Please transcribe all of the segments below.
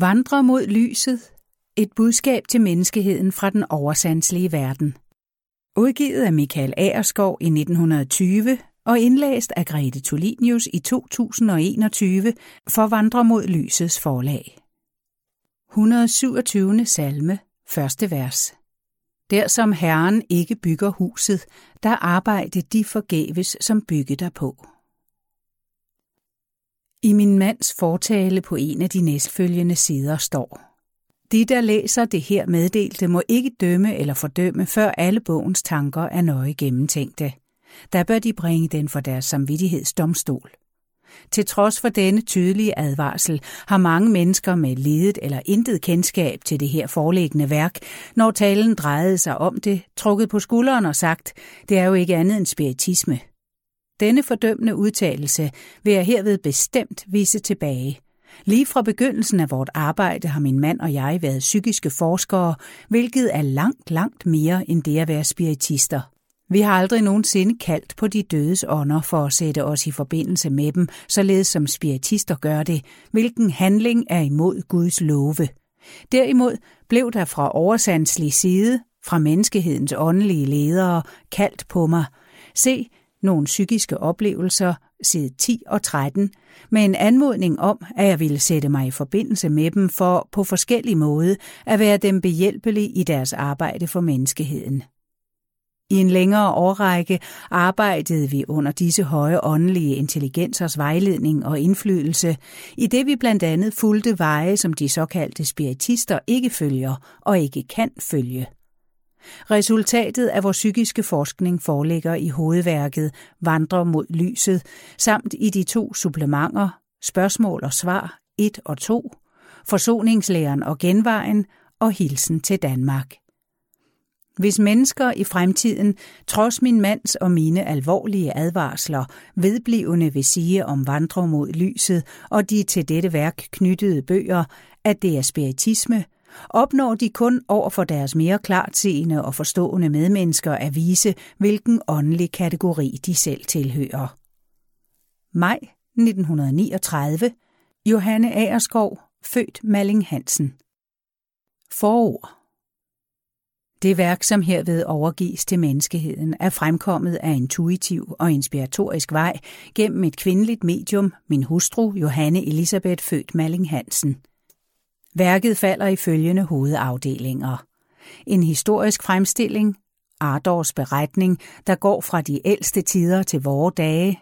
Vandre mod lyset. Et budskab til menneskeheden fra den oversandslige verden. Udgivet af Michael Aerskov i 1920 og indlæst af Grete Tulinius i 2021 for Vandre mod lysets forlag. 127. salme, første vers. Der som Herren ikke bygger huset, der arbejde de forgæves, som bygge derpå. I min mands fortale på en af de næstfølgende sider står De, der læser det her meddelte, må ikke dømme eller fordømme, før alle bogens tanker er nøje gennemtænkte. Der bør de bringe den for deres samvittighedsdomstol. Til trods for denne tydelige advarsel har mange mennesker med ledet eller intet kendskab til det her foreliggende værk, når talen drejede sig om det, trukket på skulderen og sagt, det er jo ikke andet end spiritisme. Denne fordømmende udtalelse vil jeg herved bestemt vise tilbage. Lige fra begyndelsen af vort arbejde har min mand og jeg været psykiske forskere, hvilket er langt, langt mere end det at være spiritister. Vi har aldrig nogensinde kaldt på de dødes ånder for at sætte os i forbindelse med dem, således som spiritister gør det, hvilken handling er imod Guds love. Derimod blev der fra oversandslig side, fra menneskehedens åndelige ledere, kaldt på mig. Se, nogle psykiske oplevelser, side 10 og 13, med en anmodning om, at jeg ville sætte mig i forbindelse med dem for på forskellig måde at være dem behjælpelig i deres arbejde for menneskeheden. I en længere årrække arbejdede vi under disse høje åndelige intelligensers vejledning og indflydelse, i det vi blandt andet fulgte veje, som de såkaldte spiritister ikke følger og ikke kan følge. Resultatet af vores psykiske forskning foreligger i hovedværket Vandre mod lyset, samt i de to supplementer Spørgsmål og svar 1 og 2, Forsoningslæren og genvejen og Hilsen til Danmark. Hvis mennesker i fremtiden, trods min mands og mine alvorlige advarsler, vedblivende vil sige om vandre mod lyset og de til dette værk knyttede bøger, at det er spiritisme, opnår de kun over for deres mere klartseende og forstående medmennesker at vise, hvilken åndelig kategori de selv tilhører. Maj 1939 Johanne Aerskov, født Malling Hansen. Forord det værk, som herved overgives til menneskeheden, er fremkommet af intuitiv og inspiratorisk vej gennem et kvindeligt medium, min hustru Johanne Elisabeth født Malling Hansen. Værket falder i følgende hovedafdelinger. En historisk fremstilling, Ardors beretning, der går fra de ældste tider til vore dage.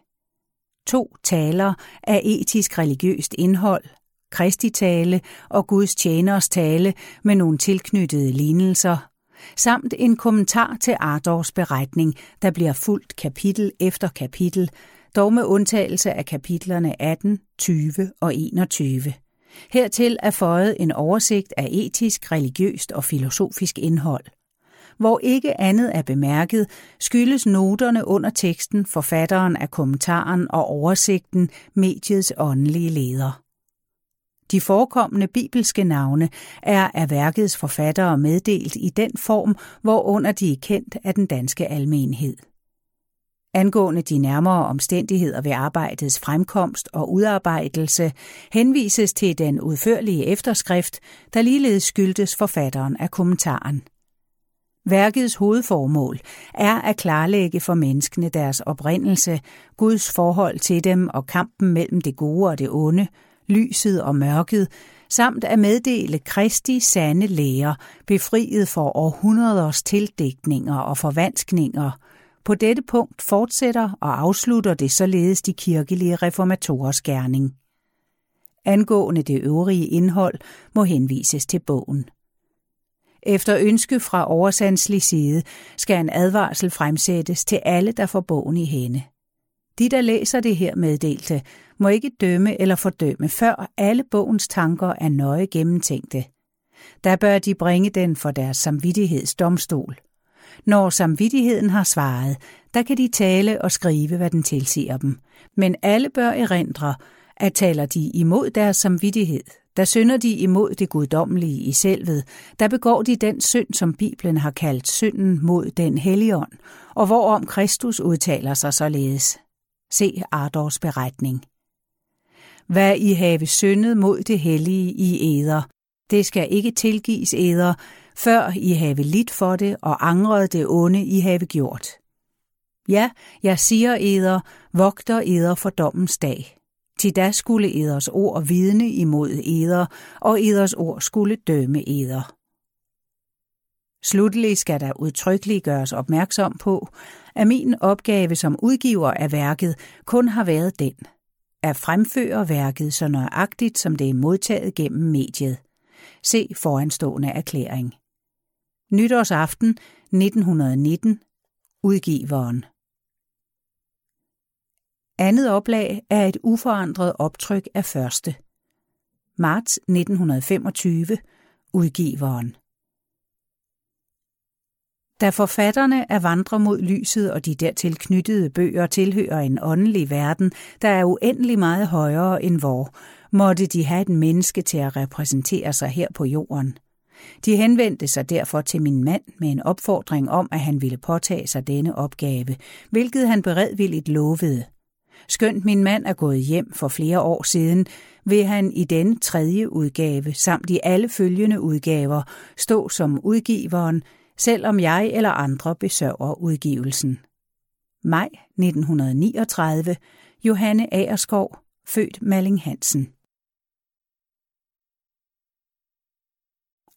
To taler af etisk religiøst indhold, Kristi tale og Guds tjeners tale med nogle tilknyttede lignelser, samt en kommentar til Ardors beretning, der bliver fuldt kapitel efter kapitel, dog med undtagelse af kapitlerne 18, 20 og 21. Hertil er føjet en oversigt af etisk, religiøst og filosofisk indhold. Hvor ikke andet er bemærket, skyldes noterne under teksten forfatteren af kommentaren og oversigten mediets åndelige leder. De forekommende bibelske navne er af værkets forfattere meddelt i den form, hvorunder de er kendt af den danske almenhed. Angående de nærmere omstændigheder ved arbejdets fremkomst og udarbejdelse henvises til den udførlige efterskrift, der ligeledes skyldtes forfatteren af kommentaren. Værkets hovedformål er at klarlægge for menneskene deres oprindelse, Guds forhold til dem og kampen mellem det gode og det onde, lyset og mørket, samt at meddele Kristi sande læger, befriet for århundreders tildækninger og forvanskninger. På dette punkt fortsætter og afslutter det således de kirkelige reformatorers gerning. Angående det øvrige indhold må henvises til bogen. Efter ønske fra oversandslig side skal en advarsel fremsættes til alle, der får bogen i hænde. De, der læser det her meddelte, må ikke dømme eller fordømme, før alle bogens tanker er nøje gennemtænkte. Der bør de bringe den for deres samvittighedsdomstol. Når samvittigheden har svaret, der kan de tale og skrive, hvad den tilsiger dem. Men alle bør erindre, at taler de imod deres samvittighed, der synder de imod det guddommelige i selvet, der begår de den synd, som Bibelen har kaldt synden mod den helligånd, og hvorom Kristus udtaler sig således. Se Ardors beretning. hvad I have syndet mod det hellige i eder. Det skal ikke tilgives eder, før I have lidt for det og angret det onde, I have gjort. Ja, jeg siger eder, vogter eder for dommens dag. Til da skulle eders ord vidne imod eder, og eders ord skulle dømme eder. Sluttelig skal der udtrykkeligt gøres opmærksom på, at min opgave som udgiver af værket kun har været den, at fremføre værket så nøjagtigt, som det er modtaget gennem mediet. Se foranstående erklæring. Nytårsaften 1919. Udgiveren. Andet oplag er et uforandret optryk af første. Marts 1925. Udgiveren. Da forfatterne af Vandre mod lyset og de dertil knyttede bøger tilhører en åndelig verden, der er uendelig meget højere end vor, måtte de have et menneske til at repræsentere sig her på jorden. De henvendte sig derfor til min mand med en opfordring om, at han ville påtage sig denne opgave, hvilket han beredvilligt lovede. Skønt min mand er gået hjem for flere år siden, vil han i den tredje udgave samt i alle følgende udgaver stå som udgiveren, selvom jeg eller andre besørger udgivelsen. Maj 1939. Johanne Aerskov, født Malling Hansen.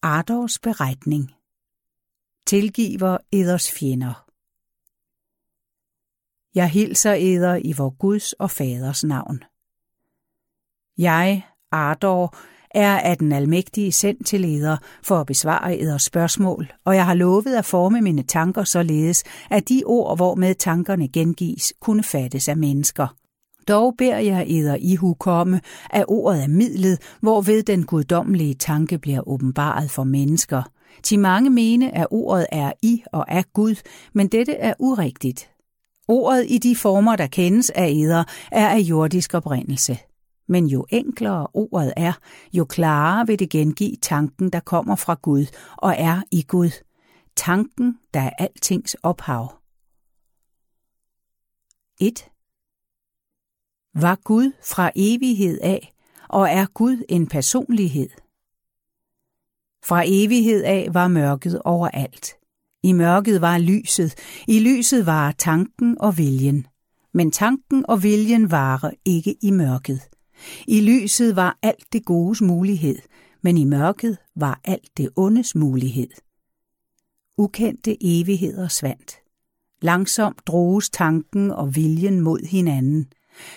Ardors beretning Tilgiver eders fjender Jeg hilser eder i vor Guds og Faders navn. Jeg, Ardor, er af den almægtige sendt til leder for at besvare eders spørgsmål, og jeg har lovet at forme mine tanker således, at de ord, hvormed tankerne gengives, kunne fattes af mennesker. Dog beder jeg eder i komme, at ordet er midlet, hvorved den guddommelige tanke bliver åbenbaret for mennesker. Til mange mene, at ordet er i og er Gud, men dette er urigtigt. Ordet i de former, der kendes af eder, er af jordisk oprindelse. Men jo enklere ordet er, jo klarere vil det gengive tanken, der kommer fra Gud og er i Gud. Tanken, der er altings ophav. 1. Var Gud fra evighed af, og er Gud en personlighed? Fra evighed af var mørket overalt. I mørket var lyset, i lyset var tanken og viljen. Men tanken og viljen varer ikke i mørket. I lyset var alt det godes mulighed, men i mørket var alt det ondes mulighed. Ukendte evigheder svandt. Langsomt droges tanken og viljen mod hinanden.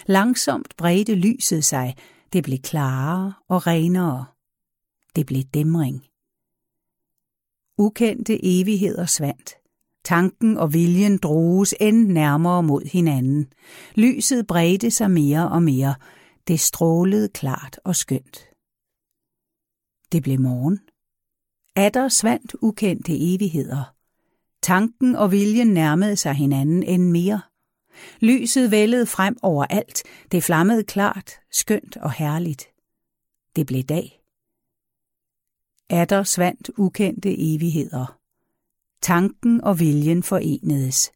Langsomt bredte lyset sig, det blev klarere og renere. Det blev dæmring. Ukendte evigheder svandt. Tanken og viljen droges end nærmere mod hinanden. Lyset bredte sig mere og mere, det strålede klart og skønt. Det blev morgen. Adder svandt ukendte evigheder. Tanken og viljen nærmede sig hinanden end mere. Lyset vældede frem over alt. Det flammede klart, skønt og herligt. Det blev dag. Adder svandt ukendte evigheder. Tanken og viljen forenedes.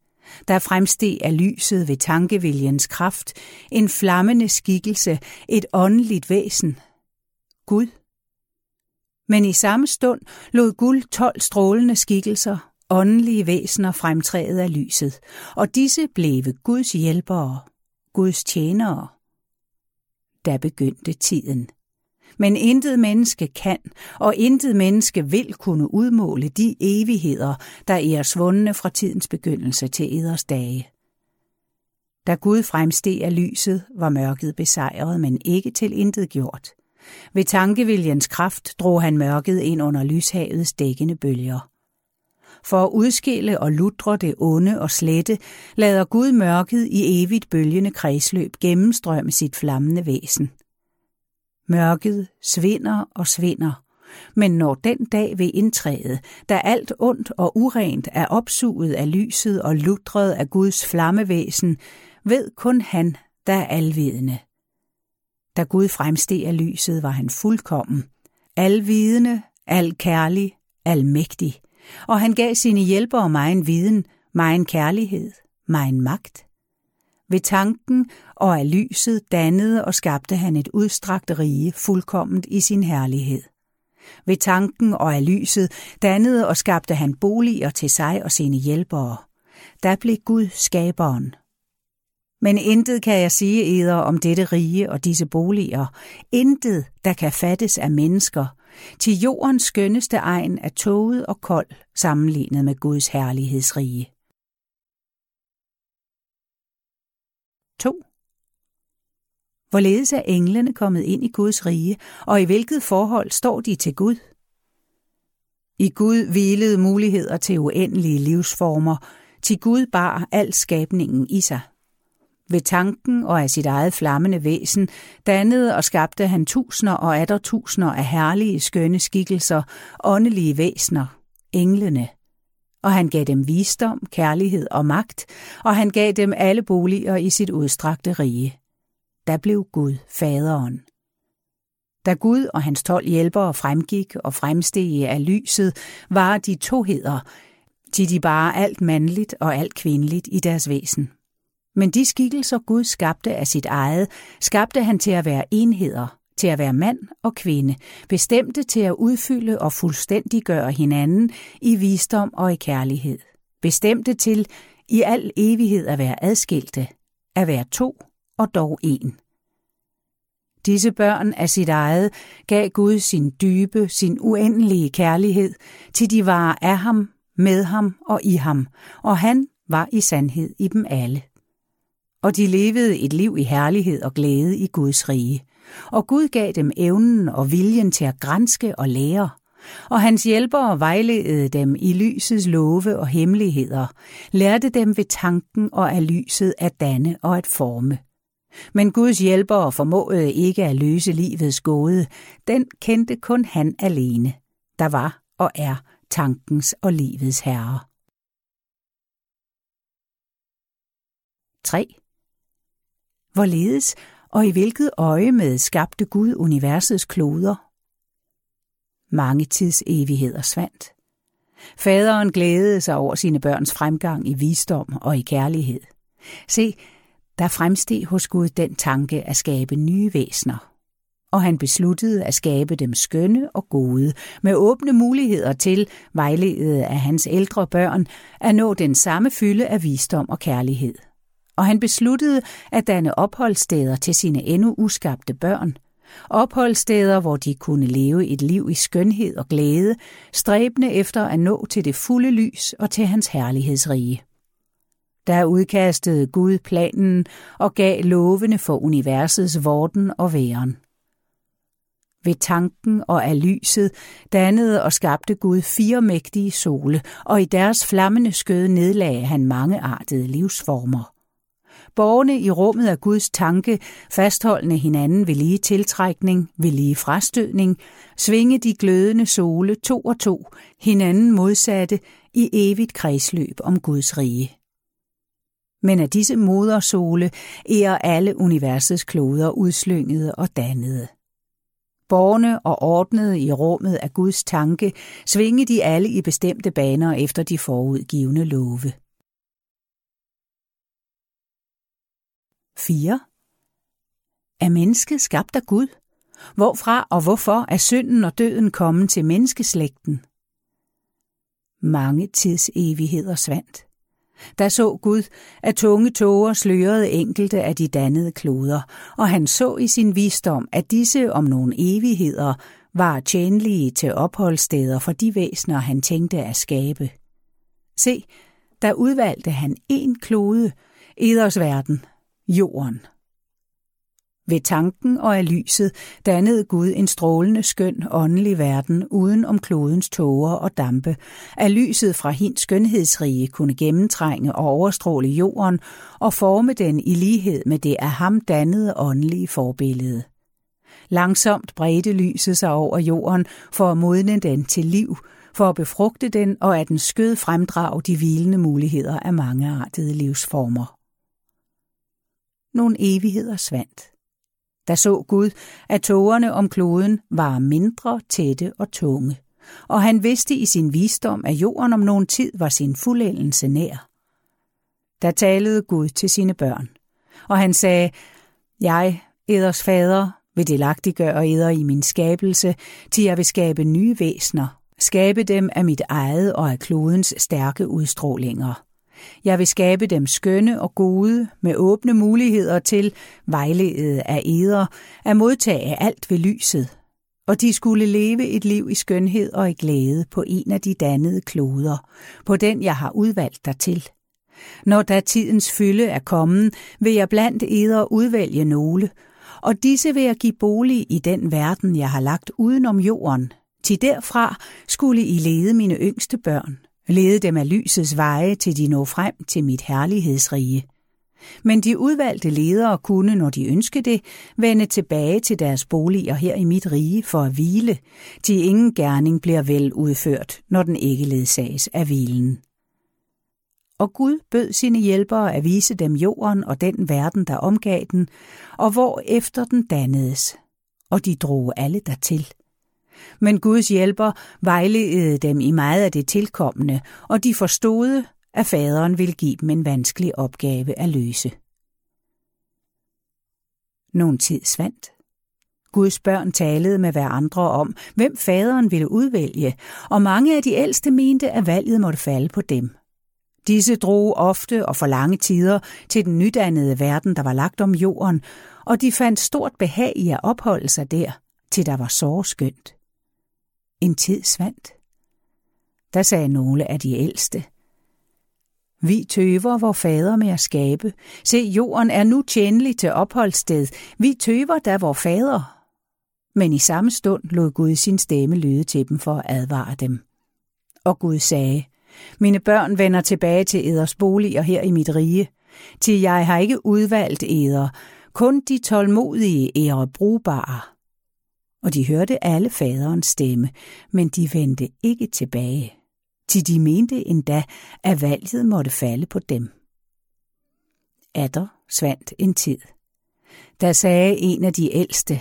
Der fremsteg af lyset ved tankeviljens kraft en flammende skikkelse, et åndeligt væsen. Gud. Men i samme stund lod guld tolv strålende skikkelser, åndelige væsener fremtræde af lyset, og disse blev Guds hjælpere, Guds tjenere. Da begyndte tiden. Men intet menneske kan, og intet menneske vil kunne udmåle de evigheder, der er svundne fra tidens begyndelse til eders dage. Da Gud fremsteg af lyset, var mørket besejret, men ikke til intet gjort. Ved tankeviljens kraft drog han mørket ind under lyshavets dækkende bølger. For at udskille og lutre det onde og slette, lader Gud mørket i evigt bølgende kredsløb gennemstrømme sit flammende væsen – Mørket svinder og svinder, men når den dag vil indtræde, da alt ondt og urent er opsuget af lyset og lutret af Guds flammevæsen, ved kun han, der er alvidende. Da Gud fremsteg af lyset, var han fuldkommen, alvidende, alkærlig, almægtig, og han gav sine hjælpere mig en viden, mig en kærlighed, mig en magt. Ved tanken og af lyset dannede og skabte han et udstrakt rige fuldkomment i sin herlighed. Ved tanken og af lyset dannede og skabte han boliger til sig og sine hjælpere. Der blev Gud skaberen. Men intet kan jeg sige eder om dette rige og disse boliger. Intet, der kan fattes af mennesker. Til jordens skønneste egen er toget og kold sammenlignet med Guds herlighedsrige. 2. Hvorledes er englene kommet ind i Guds rige, og i hvilket forhold står de til Gud? I Gud hvilede muligheder til uendelige livsformer, til Gud bar al skabningen i sig. Ved tanken og af sit eget flammende væsen dannede og skabte han tusinder og atter tusinder af herlige, skønne skikkelser, åndelige væsner, englene. Og han gav dem visdom, kærlighed og magt, og han gav dem alle boliger i sit udstrakte rige. Der blev Gud faderen. Da Gud og hans tolv hjælpere fremgik og fremsteg af lyset, var de toheder, til de bare alt mandligt og alt kvindeligt i deres væsen. Men de skikkelser Gud skabte af sit eget, skabte han til at være enheder, til at være mand og kvinde, bestemte til at udfylde og fuldstændiggøre hinanden i visdom og i kærlighed. Bestemte til i al evighed at være adskilte, at være to og dog en. Disse børn af sit eget gav Gud sin dybe, sin uendelige kærlighed, til de var af ham, med ham og i ham, og han var i sandhed i dem alle og de levede et liv i herlighed og glæde i Guds rige. Og Gud gav dem evnen og viljen til at grænske og lære, og hans hjælpere vejledede dem i lysets love og hemmeligheder, lærte dem ved tanken og af lyset at danne og at forme. Men Guds hjælpere formåede ikke at løse livets gåde, den kendte kun han alene, der var og er tankens og livets herre. 3. Hvorledes og i hvilket øje med skabte Gud universets kloder? Mange tids evigheder svandt. Faderen glædede sig over sine børns fremgang i visdom og i kærlighed. Se, der fremsteg hos Gud den tanke at skabe nye væsner. Og han besluttede at skabe dem skønne og gode, med åbne muligheder til, vejledet af hans ældre børn, at nå den samme fylde af visdom og kærlighed og han besluttede at danne opholdssteder til sine endnu uskabte børn. Opholdssteder, hvor de kunne leve et liv i skønhed og glæde, stræbende efter at nå til det fulde lys og til hans herlighedsrige. Der udkastede Gud planen og gav lovene for universets vorden og væren. Ved tanken og af lyset dannede og skabte Gud fire mægtige sole, og i deres flammende skød nedlagde han mangeartede livsformer borgerne i rummet af Guds tanke, fastholdende hinanden ved lige tiltrækning, ved lige frastødning, svinge de glødende sole to og to, hinanden modsatte i evigt kredsløb om Guds rige. Men af disse modersole er alle universets kloder udslyngede og dannede. Borne og ordnede i rummet af Guds tanke, svinge de alle i bestemte baner efter de forudgivende love. 4. Er mennesket skabt af Gud? Hvorfra og hvorfor er synden og døden kommet til menneskeslægten? Mange tids evigheder svandt. Der så Gud, at tunge tåger slørede enkelte af de dannede kloder, og han så i sin visdom, at disse om nogle evigheder var tjenlige til opholdssteder for de væsner, han tænkte at skabe. Se, der udvalgte han en klode, eders verden, jorden. Ved tanken og af lyset dannede Gud en strålende skøn åndelig verden uden om klodens tåger og dampe, at lyset fra hin skønhedsrige kunne gennemtrænge og overstråle jorden og forme den i lighed med det af ham dannede åndelige forbillede. Langsomt bredte lyset sig over jorden for at modne den til liv, for at befrugte den og at den skød fremdrage de hvilende muligheder af mangeartede livsformer nogle evigheder svandt. Der så Gud, at tågerne om kloden var mindre, tætte og tunge, og han vidste i sin visdom, at jorden om nogen tid var sin fuldendelse nær. Der talede Gud til sine børn. Og han sagde, Jeg, eders fader, vil delagtiggøre eder i min skabelse, til jeg vil skabe nye væsner, skabe dem af mit eget og af klodens stærke udstrålinger. Jeg vil skabe dem skønne og gode, med åbne muligheder til, vejledet af eder, at modtage alt ved lyset. Og de skulle leve et liv i skønhed og i glæde på en af de dannede kloder, på den jeg har udvalgt dig til. Når da tidens fylde er kommet, vil jeg blandt eder udvælge nogle, og disse vil jeg give bolig i den verden, jeg har lagt udenom jorden. Til derfra skulle I lede mine yngste børn, lede dem af lysets veje, til de når frem til mit herlighedsrige. Men de udvalgte ledere kunne, når de ønskede det, vende tilbage til deres boliger her i mit rige for at hvile, til ingen gerning bliver vel udført, når den ikke ledsages af hvilen. Og Gud bød sine hjælpere at vise dem jorden og den verden, der omgav den, og hvor efter den dannedes, og de drog alle dertil. Men Guds hjælper vejledede dem i meget af det tilkommende, og de forstod, at faderen ville give dem en vanskelig opgave at løse. Nogen tid svandt. Guds børn talede med hverandre om, hvem faderen ville udvælge, og mange af de ældste mente, at valget måtte falde på dem. Disse drog ofte og for lange tider til den nydannede verden, der var lagt om jorden, og de fandt stort behag i at opholde sig der, til der var så skønt. En tid svandt. Der sagde nogle af de ældste. Vi tøver vor fader med at skabe. Se, jorden er nu tjenlig til opholdssted. Vi tøver da vor fader. Men i samme stund lod Gud sin stemme lyde til dem for at advare dem. Og Gud sagde, mine børn vender tilbage til eders boliger her i mit rige, til jeg har ikke udvalgt eder, kun de tålmodige ere brugbare. Og de hørte alle faderens stemme, men de vendte ikke tilbage, til de mente endda, at valget måtte falde på dem. Adder svandt en tid. Der sagde en af de ældste,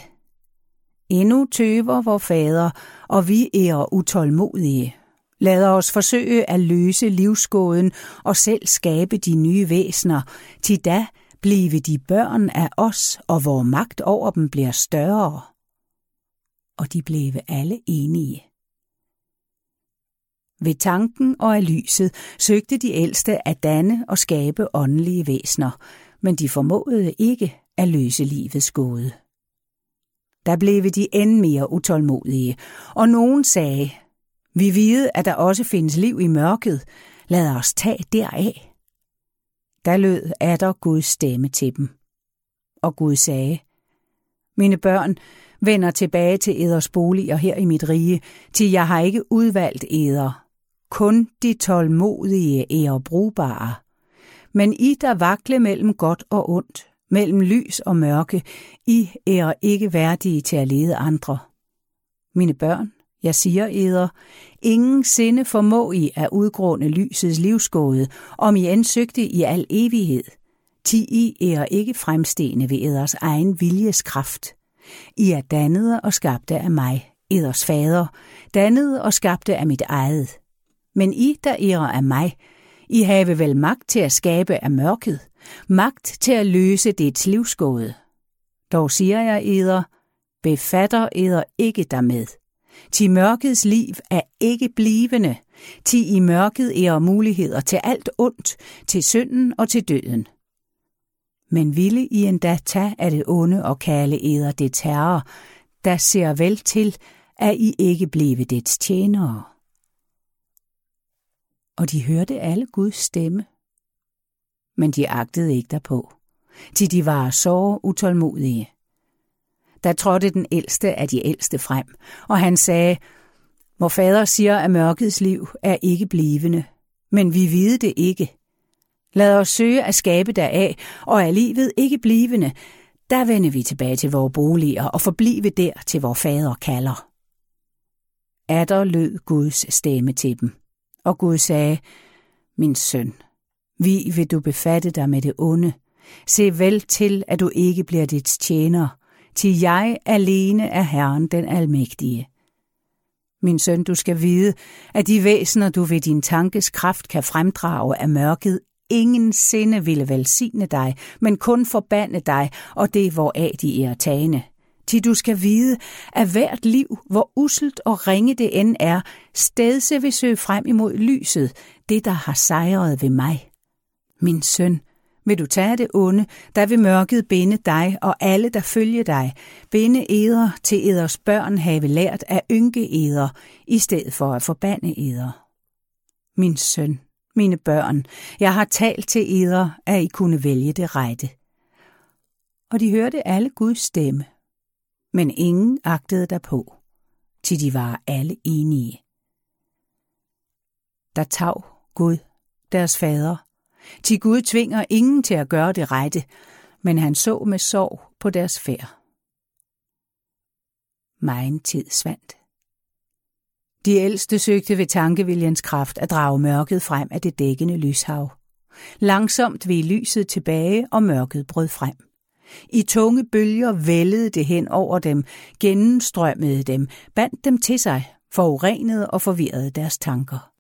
Endnu tøver vor fader, og vi er utålmodige. Lad os forsøge at løse livsgåden og selv skabe de nye væsner, til da blive de børn af os, og vor magt over dem bliver større. Og de blev alle enige. Ved tanken og af lyset søgte de ældste at danne og skabe åndelige væsner, men de formåede ikke at løse livets gåde. Der blev de end mere utålmodige, og nogen sagde, vi vide, at der også findes liv i mørket. Lad os tage deraf. Der lød atter Guds stemme til dem. Og Gud sagde, Mine børn vender tilbage til eders boliger her i mit rige, til jeg har ikke udvalgt eder. Kun de tålmodige er brugbare. Men I, der vakle mellem godt og ondt, mellem lys og mørke, I er ikke værdige til at lede andre. Mine børn, jeg siger eder, ingen sinde formå I at udgrunde lysets livsgåde, om I ansøgte i al evighed. Ti I er ikke fremstene ved eders egen viljeskraft. I er dannede og skabte af mig, eders fader, dannede og skabte af mit eget. Men I, der ærer af mig, I have vel magt til at skabe af mørket, magt til at løse dets livsgåde. Dog siger jeg eder, befatter eder ikke dermed. Til mørkets liv er ikke blivende, til i mørket er muligheder til alt ondt, til synden og til døden. Men ville I endda tage af det onde og kalde eder det terror, der ser vel til, at I ikke blive dets tjenere. Og de hørte alle Guds stemme, men de agtede ikke derpå, til de var så utålmodige. Da trådte den ældste af de ældste frem, og han sagde, Vor fader siger, at mørkets liv er ikke blivende, men vi vide det ikke. Lad os søge at skabe deraf, og er livet ikke blivende, der vender vi tilbage til vores boliger og forblive der, til vor fader kalder. Adder lød Guds stemme til dem, og Gud sagde, Min søn, vi vil du befatte dig med det onde. Se vel til, at du ikke bliver dit tjener, til jeg alene er Herren den Almægtige. Min søn, du skal vide, at de væsener, du ved din tankes kraft kan fremdrage af mørket, ingen sinde ville velsigne dig, men kun forbande dig, og det hvoraf de er tagende. Til du skal vide, at hvert liv, hvor uselt og ringe det end er, stedse vil søge frem imod lyset, det der har sejret ved mig. Min søn, vil du tage det onde, der vil mørket binde dig og alle, der følger dig, binde eder til eders børn have lært at ynke eder, i stedet for at forbande eder. Min søn, mine børn, jeg har talt til eder, at I kunne vælge det rette. Og de hørte alle Guds stemme, men ingen agtede derpå, til de var alle enige. Der tav Gud, deres fader, til Gud tvinger ingen til at gøre det rette, men han så med sorg på deres færd. Megen tid svandt. De ældste søgte ved tankeviljens kraft at drage mørket frem af det dækkende lyshav. Langsomt ved lyset tilbage, og mørket brød frem. I tunge bølger vældede det hen over dem, gennemstrømmede dem, bandt dem til sig, forurenede og forvirrede deres tanker.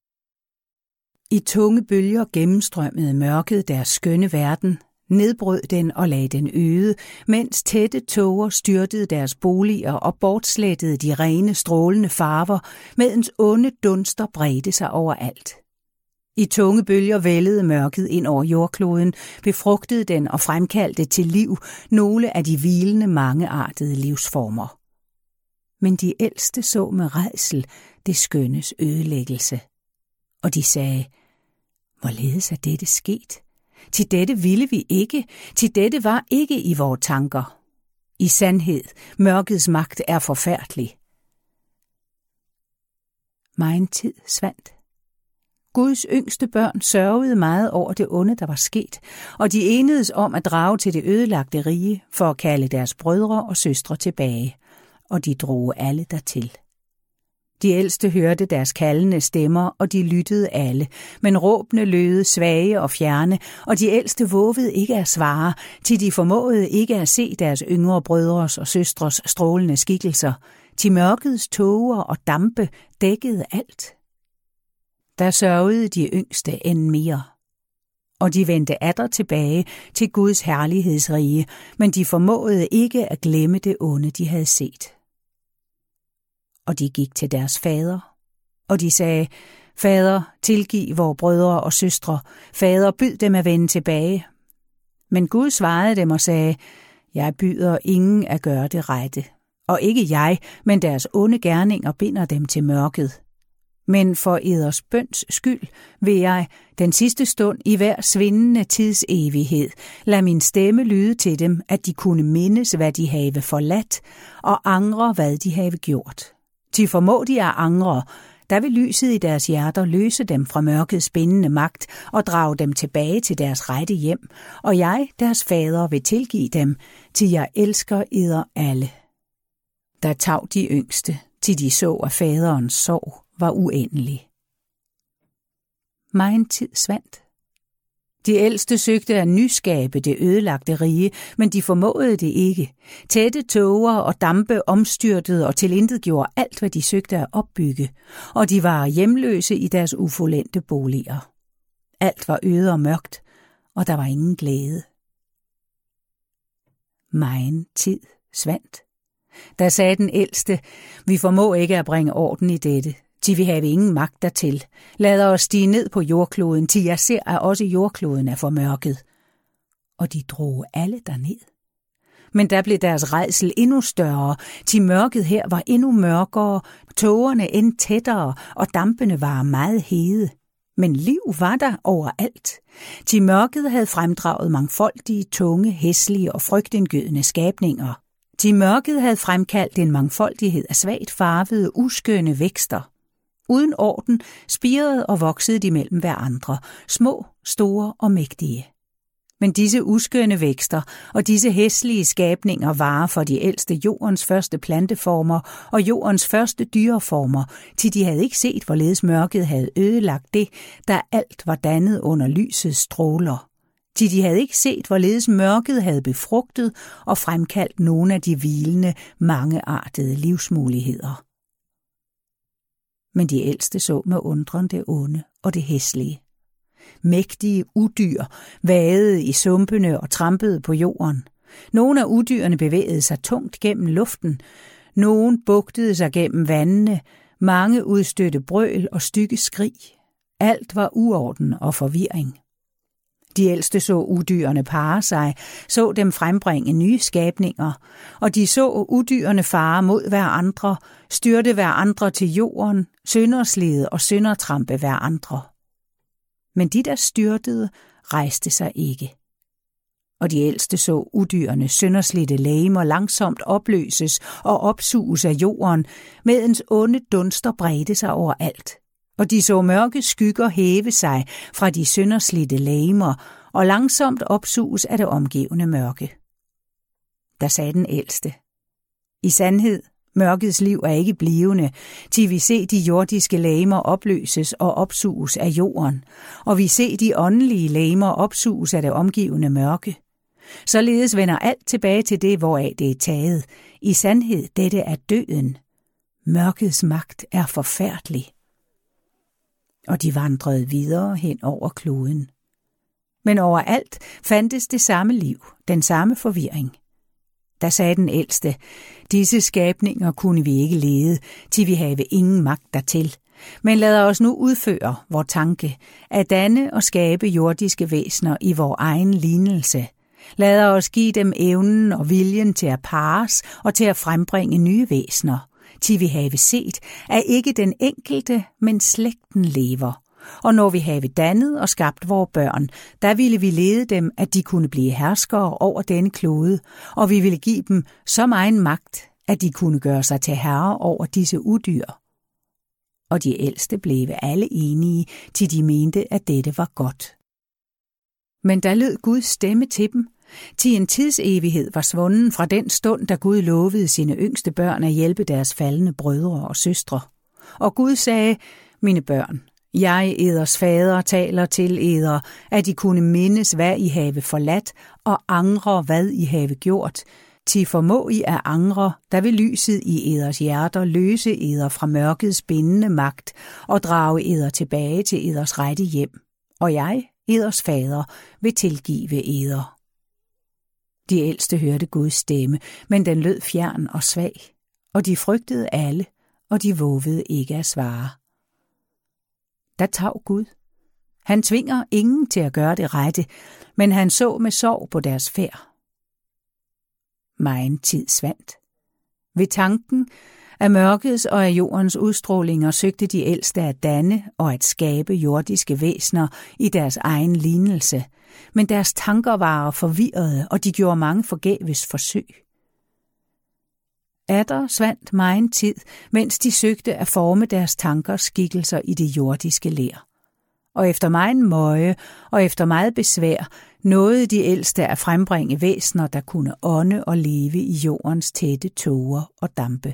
I tunge bølger gennemstrømmede mørket deres skønne verden, nedbrød den og lagde den øde, mens tætte tåger styrtede deres boliger og bortslettede de rene, strålende farver, medens onde dunster bredte sig overalt. I tunge bølger vældede mørket ind over jordkloden, befrugtede den og fremkaldte til liv nogle af de hvilende mangeartede livsformer. Men de ældste så med redsel det skønnes ødelæggelse. Og de sagde, hvorledes er dette sket? Til dette ville vi ikke, til dette var ikke i vores tanker. I sandhed, mørkets magt er forfærdelig. Megen tid svandt. Guds yngste børn sørgede meget over det onde, der var sket, og de enedes om at drage til det ødelagte rige for at kalde deres brødre og søstre tilbage, og de drog alle dertil. De ældste hørte deres kaldende stemmer, og de lyttede alle, men råbene lød svage og fjerne, og de ældste vågede ikke at svare, til de formåede ikke at se deres yngre brødres og søstres strålende skikkelser, til mørkets tåger og dampe dækkede alt. Der sørgede de yngste end mere. Og de vendte atter tilbage til Guds herlighedsrige, men de formåede ikke at glemme det onde, de havde set og de gik til deres fader. Og de sagde, Fader, tilgiv vores brødre og søstre. Fader, byd dem at vende tilbage. Men Gud svarede dem og sagde, Jeg byder ingen at gøre det rette. Og ikke jeg, men deres onde gerninger binder dem til mørket. Men for eders bøns skyld vil jeg, den sidste stund i hver svindende tids evighed, lad min stemme lyde til dem, at de kunne mindes, hvad de have forladt, og angre, hvad de have gjort. De formå de at angre, der vil lyset i deres hjerter løse dem fra mørkets spændende magt og drage dem tilbage til deres rette hjem, og jeg, deres fader, vil tilgive dem, til jeg elsker eder alle. Der tav de yngste, til de så, at faderens sorg var uendelig. Megen tid svandt. De ældste søgte at nyskabe det ødelagte rige, men de formåede det ikke. Tætte tåger og dampe omstyrtede og tilintetgjorde alt, hvad de søgte at opbygge, og de var hjemløse i deres ufolente boliger. Alt var øde og mørkt, og der var ingen glæde. Megen tid svandt. Der sagde den ældste, vi formå ikke at bringe orden i dette. De vil have ingen magt dertil. Lad os stige ned på jordkloden, til jeg ser, at også jordkloden er formørket. Og de drog alle derned. Men der blev deres redsel endnu større, til mørket her var endnu mørkere, tågerne end tættere, og dampene var meget hede. Men liv var der overalt. Til mørket havde fremdraget mangfoldige, tunge, hæslige og frygtindgydende skabninger. Til mørket havde fremkaldt en mangfoldighed af svagt farvede, uskønne vækster. Uden orden spirede og voksede de mellem hverandre, små, store og mægtige. Men disse uskønne vækster og disse hæslige skabninger var for de ældste jordens første planteformer og jordens første dyreformer, til de havde ikke set, hvorledes mørket havde ødelagt det, der alt var dannet under lysets stråler. Til de havde ikke set, hvorledes mørket havde befrugtet og fremkaldt nogle af de hvilende, mangeartede livsmuligheder men de ældste så med undren det onde og det hæslige. mægtige udyr vadede i sumpene og trampede på jorden. Nogle af udyrene bevægede sig tungt gennem luften, nogle bugtede sig gennem vandene, mange udstødte brøl og stykke skrig. Alt var uorden og forvirring. De ældste så udyrene pare sig, så dem frembringe nye skabninger, og de så udyrene fare mod hver andre, styrte hver andre til jorden, sønderslede og søndertrampe hver andre. Men de, der styrtede, rejste sig ikke. Og de ældste så udyrene sønderslidte lægemer langsomt opløses og opsuges af jorden, medens onde dunster bredte sig overalt og de så mørke skygger hæve sig fra de sønderslidte lægemer og langsomt opsuges af det omgivende mørke. Der sagde den ældste. I sandhed, mørkets liv er ikke blivende, til vi ser de jordiske lamer opløses og opsuges af jorden, og vi ser de åndelige lamer opsuges af det omgivende mørke. Således vender alt tilbage til det, hvoraf det er taget. I sandhed, dette er døden. Mørkets magt er forfærdelig og de vandrede videre hen over kloden. Men overalt fandtes det samme liv, den samme forvirring. Da sagde den ældste, disse skabninger kunne vi ikke lede, til vi have ingen magt dertil. Men lad os nu udføre vor tanke, at danne og skabe jordiske væsener i vor egen lignelse. Lad os give dem evnen og viljen til at pares og til at frembringe nye væsener, – til vi have set, at ikke den enkelte, men slægten lever. Og når vi have dannet og skabt vores børn, der ville vi lede dem, at de kunne blive herskere over denne klode, og vi ville give dem så meget magt, at de kunne gøre sig til herre over disse udyr. Og de ældste blev alle enige, til de mente, at dette var godt. Men der lød Guds stemme til dem, til en tidsevighed var svunden fra den stund, da Gud lovede sine yngste børn at hjælpe deres faldende brødre og søstre. Og Gud sagde, mine børn, jeg, eders fader, taler til eder, at I kunne mindes, hvad I have forladt, og angre, hvad I have gjort. Til formå I at angre, der vil lyset i eders hjerter løse eder fra mørkets bindende magt og drage eder tilbage til eders rette hjem. Og jeg, eders fader, vil tilgive eder. De ældste hørte Guds stemme, men den lød fjern og svag, og de frygtede alle, og de vågede ikke at svare. Der tav Gud. Han tvinger ingen til at gøre det rette, men han så med sorg på deres færd. Megen tid svandt. Ved tanken af mørkets og af jordens udstrålinger søgte de ældste at danne og at skabe jordiske væsner i deres egen lignelse, men deres tanker var forvirrede, og de gjorde mange forgæves forsøg. Atter svandt megen tid, mens de søgte at forme deres tankers skikkelser i det jordiske lær. Og efter megen møje og efter meget besvær nåede de ældste at frembringe væsner, der kunne ånde og leve i jordens tætte tåger og dampe.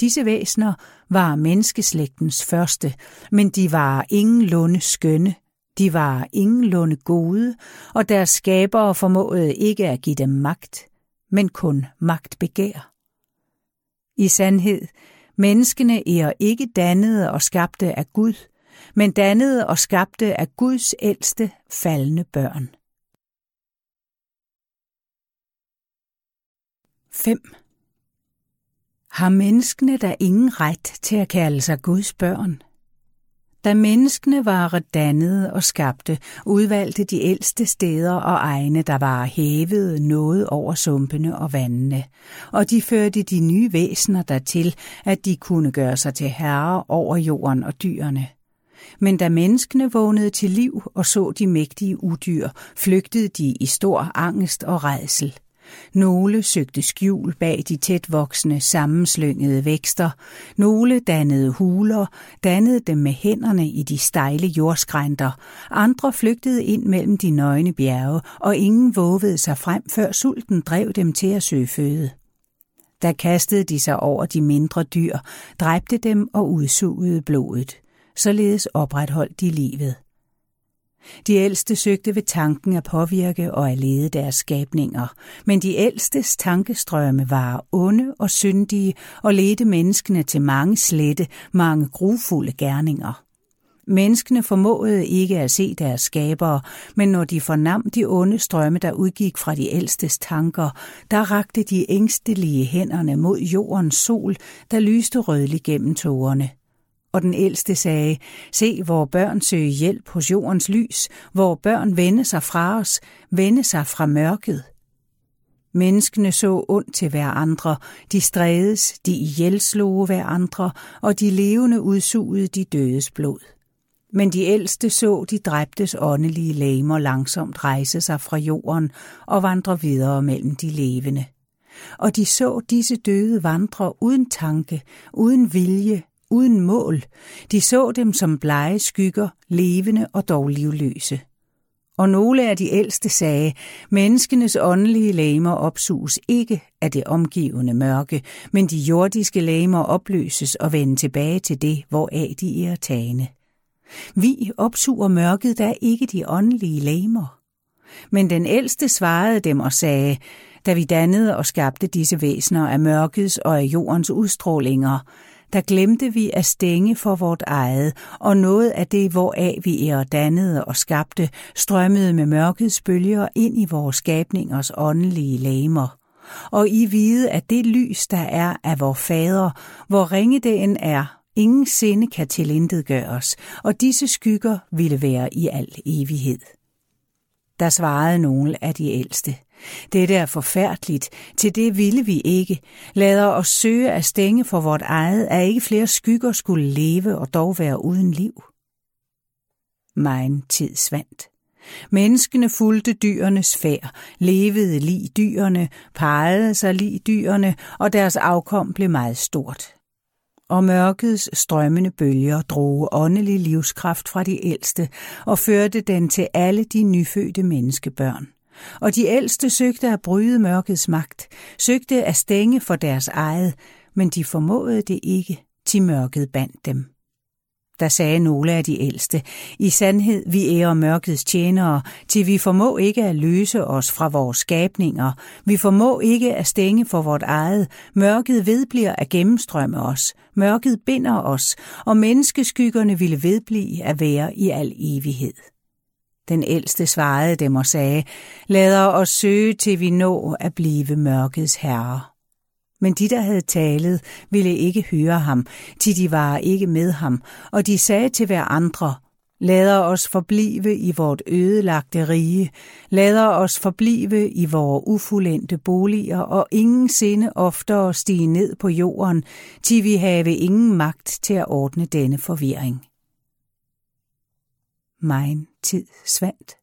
Disse væsner var menneskeslægtens første, men de var ingenlunde skønne, de var ingenlunde gode, og deres skabere formåede ikke at give dem magt, men kun magtbegær. I sandhed, menneskene er ikke dannede og skabte af Gud, men dannede og skabte af Guds ældste faldende børn. 5. Har menneskene da ingen ret til at kalde sig Guds børn? Da menneskene var dannede og skabte, udvalgte de ældste steder og egne, der var hævet noget over sumpene og vandene, og de førte de nye væsener dertil, at de kunne gøre sig til herre over jorden og dyrene. Men da menneskene vågnede til liv og så de mægtige udyr, flygtede de i stor angst og redsel. Nogle søgte skjul bag de tætvoksende, sammenslyngede vækster. Nogle dannede huler, dannede dem med hænderne i de stejle jordskrænter. Andre flygtede ind mellem de nøgne bjerge, og ingen vågede sig frem, før sulten drev dem til at søge føde. Da kastede de sig over de mindre dyr, dræbte dem og udsugede blodet. Således opretholdt de livet. De ældste søgte ved tanken at påvirke og at lede deres skabninger, men de ældstes tankestrømme var onde og syndige og ledte menneskene til mange slette, mange grufulde gerninger. Menneskene formåede ikke at se deres skabere, men når de fornam de onde strømme, der udgik fra de ældstes tanker, der rakte de ængstelige hænderne mod jordens sol, der lyste rødlig gennem tågerne. Og den ældste sagde, se, hvor børn søger hjælp hos jordens lys, hvor børn vende sig fra os, vende sig fra mørket. Menneskene så ondt til hver andre, de strædes, de ihjelslog hver andre, og de levende udsugede de dødes blod. Men de ældste så de dræbtes åndelige lamer langsomt rejse sig fra jorden og vandre videre mellem de levende. Og de så disse døde vandre uden tanke, uden vilje, uden mål. De så dem som blege skygger, levende og dog livløse. Og nogle af de ældste sagde, menneskenes åndelige lamer opsuges ikke af det omgivende mørke, men de jordiske lamer opløses og vender tilbage til det, hvoraf de er tagende. Vi opsuger mørket, der ikke de åndelige lamer. Men den ældste svarede dem og sagde, da vi dannede og skabte disse væsener af mørkets og af jordens udstrålinger, der glemte vi at stænge for vort eget, og noget af det, hvoraf vi er dannede og skabte, strømmede med mørkets bølger ind i vores skabningers åndelige lamer. Og I vide, at det lys, der er af vor fader, hvor ringe er, ingen sinde kan gøres, og disse skygger ville være i al evighed. Der svarede nogle af de ældste. Det er forfærdeligt, til det ville vi ikke. Lader os søge at stænge for vort eget, at ikke flere skygger skulle leve og dog være uden liv. Mein tid svandt. Menneskene fulgte dyrenes færd, levede lige dyrene, pegede sig lige dyrene, og deres afkom blev meget stort og mørkets strømmende bølger drog åndelig livskraft fra de ældste og førte den til alle de nyfødte menneskebørn. Og de ældste søgte at bryde mørkets magt, søgte at stænge for deres eget, men de formåede det ikke, til mørket bandt dem. Der sagde nogle af de ældste, i sandhed vi ærer mørkets tjenere, til vi formå ikke at løse os fra vores skabninger, vi formå ikke at stænge for vort eget, mørket vedbliver at gennemstrømme os, mørket binder os, og menneskeskyggerne ville vedblive at være i al evighed. Den ældste svarede dem og sagde, lad os søge til vi nå at blive mørkets herre. Men de, der havde talet, ville ikke høre ham, til de var ikke med ham, og de sagde til hver andre, Lader os forblive i vort ødelagte rige, lader os forblive i vore ufuldendte boliger, og ingen sinde oftere stige ned på jorden, til vi have ingen magt til at ordne denne forvirring. Mein tid svandt.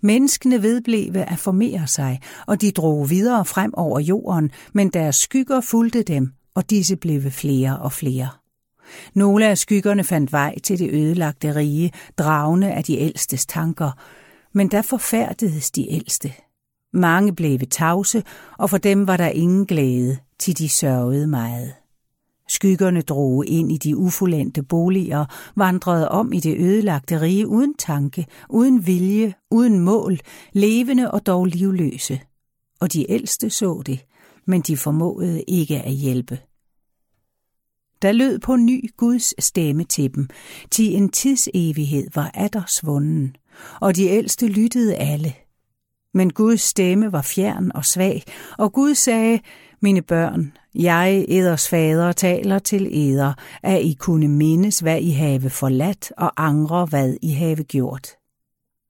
Menneskene vedbleve at formere sig, og de drog videre frem over jorden, men deres skygger fulgte dem, og disse blev flere og flere. Nogle af skyggerne fandt vej til det ødelagte rige, dragende af de ældstes tanker, men der forfærdedes de ældste. Mange blev tavse, og for dem var der ingen glæde, til de sørgede meget. Skyggerne drog ind i de ufuldendte boliger, vandrede om i det ødelagte rige uden tanke, uden vilje, uden mål, levende og dog livløse. Og de ældste så det, men de formåede ikke at hjælpe. Der lød på ny Guds stemme til dem, til en tidsevighed var atter svunden, og de ældste lyttede alle. Men Guds stemme var fjern og svag, og Gud sagde, mine børn, jeg, eders fader, taler til eder, at I kunne mindes, hvad I have forladt, og angre, hvad I have gjort.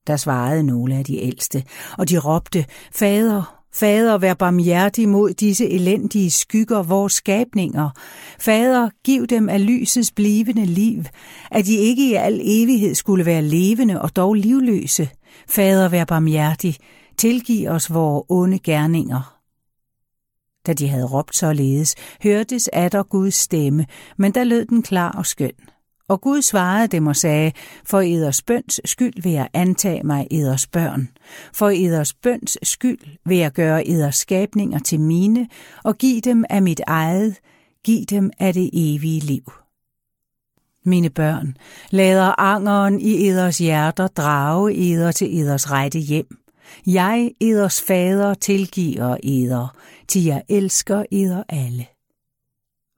Der svarede nogle af de ældste, og de råbte, Fader, Fader, vær barmhjertig mod disse elendige skygger, vores skabninger. Fader, giv dem af lysets blivende liv, at de ikke i al evighed skulle være levende og dog livløse. Fader, vær barmhjertig, tilgiv os vores onde gerninger. Da de havde råbt således, hørtes atter Guds stemme, men der lød den klar og skøn. Og Gud svarede dem og sagde, for eders bøns skyld vil jeg antage mig eders børn. For eders bøns skyld vil jeg gøre eders skabninger til mine, og give dem af mit eget, give dem af det evige liv. Mine børn, lader angeren i eders hjerter drage eder til eders rette hjem. Jeg, eders fader, tilgiver eder, til jeg elsker eder alle.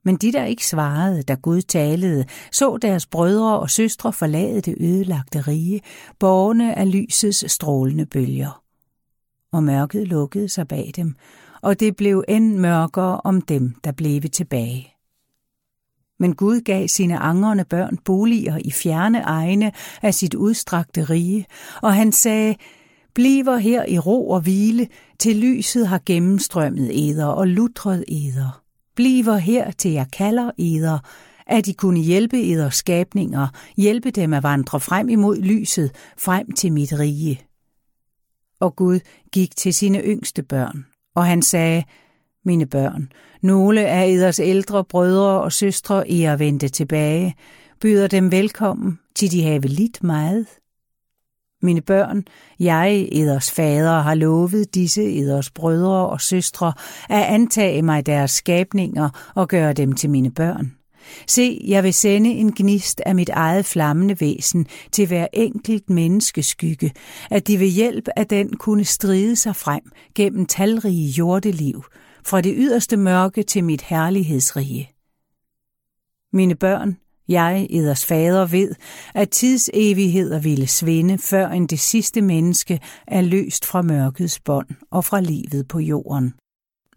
Men de, der ikke svarede, da Gud talede, så deres brødre og søstre forlade det ødelagte rige, borgerne af lysets strålende bølger. Og mørket lukkede sig bag dem, og det blev end mørkere om dem, der blev tilbage. Men Gud gav sine angrende børn boliger i fjerne egne af sit udstrakte rige, og han sagde, bliver her i ro og hvile, til lyset har gennemstrømmet eder og lutret eder. Bliver her til jeg kalder eder, at I kunne hjælpe eder skabninger, hjælpe dem at vandre frem imod lyset, frem til mit rige. Og Gud gik til sine yngste børn, og han sagde, mine børn, nogle af eders ældre brødre og søstre er vendte tilbage, byder dem velkommen, til de have lidt meget. Mine børn, jeg, eders fader, har lovet disse eders brødre og søstre at antage mig deres skabninger og gøre dem til mine børn. Se, jeg vil sende en gnist af mit eget flammende væsen til hver enkelt menneskeskygge, at de ved hjælp af den kunne stride sig frem gennem talrige jordeliv, fra det yderste mørke til mit herlighedsrige. Mine børn, jeg, eders fader, ved, at tidsevigheder ville svinde, før end det sidste menneske er løst fra mørkets bånd og fra livet på jorden.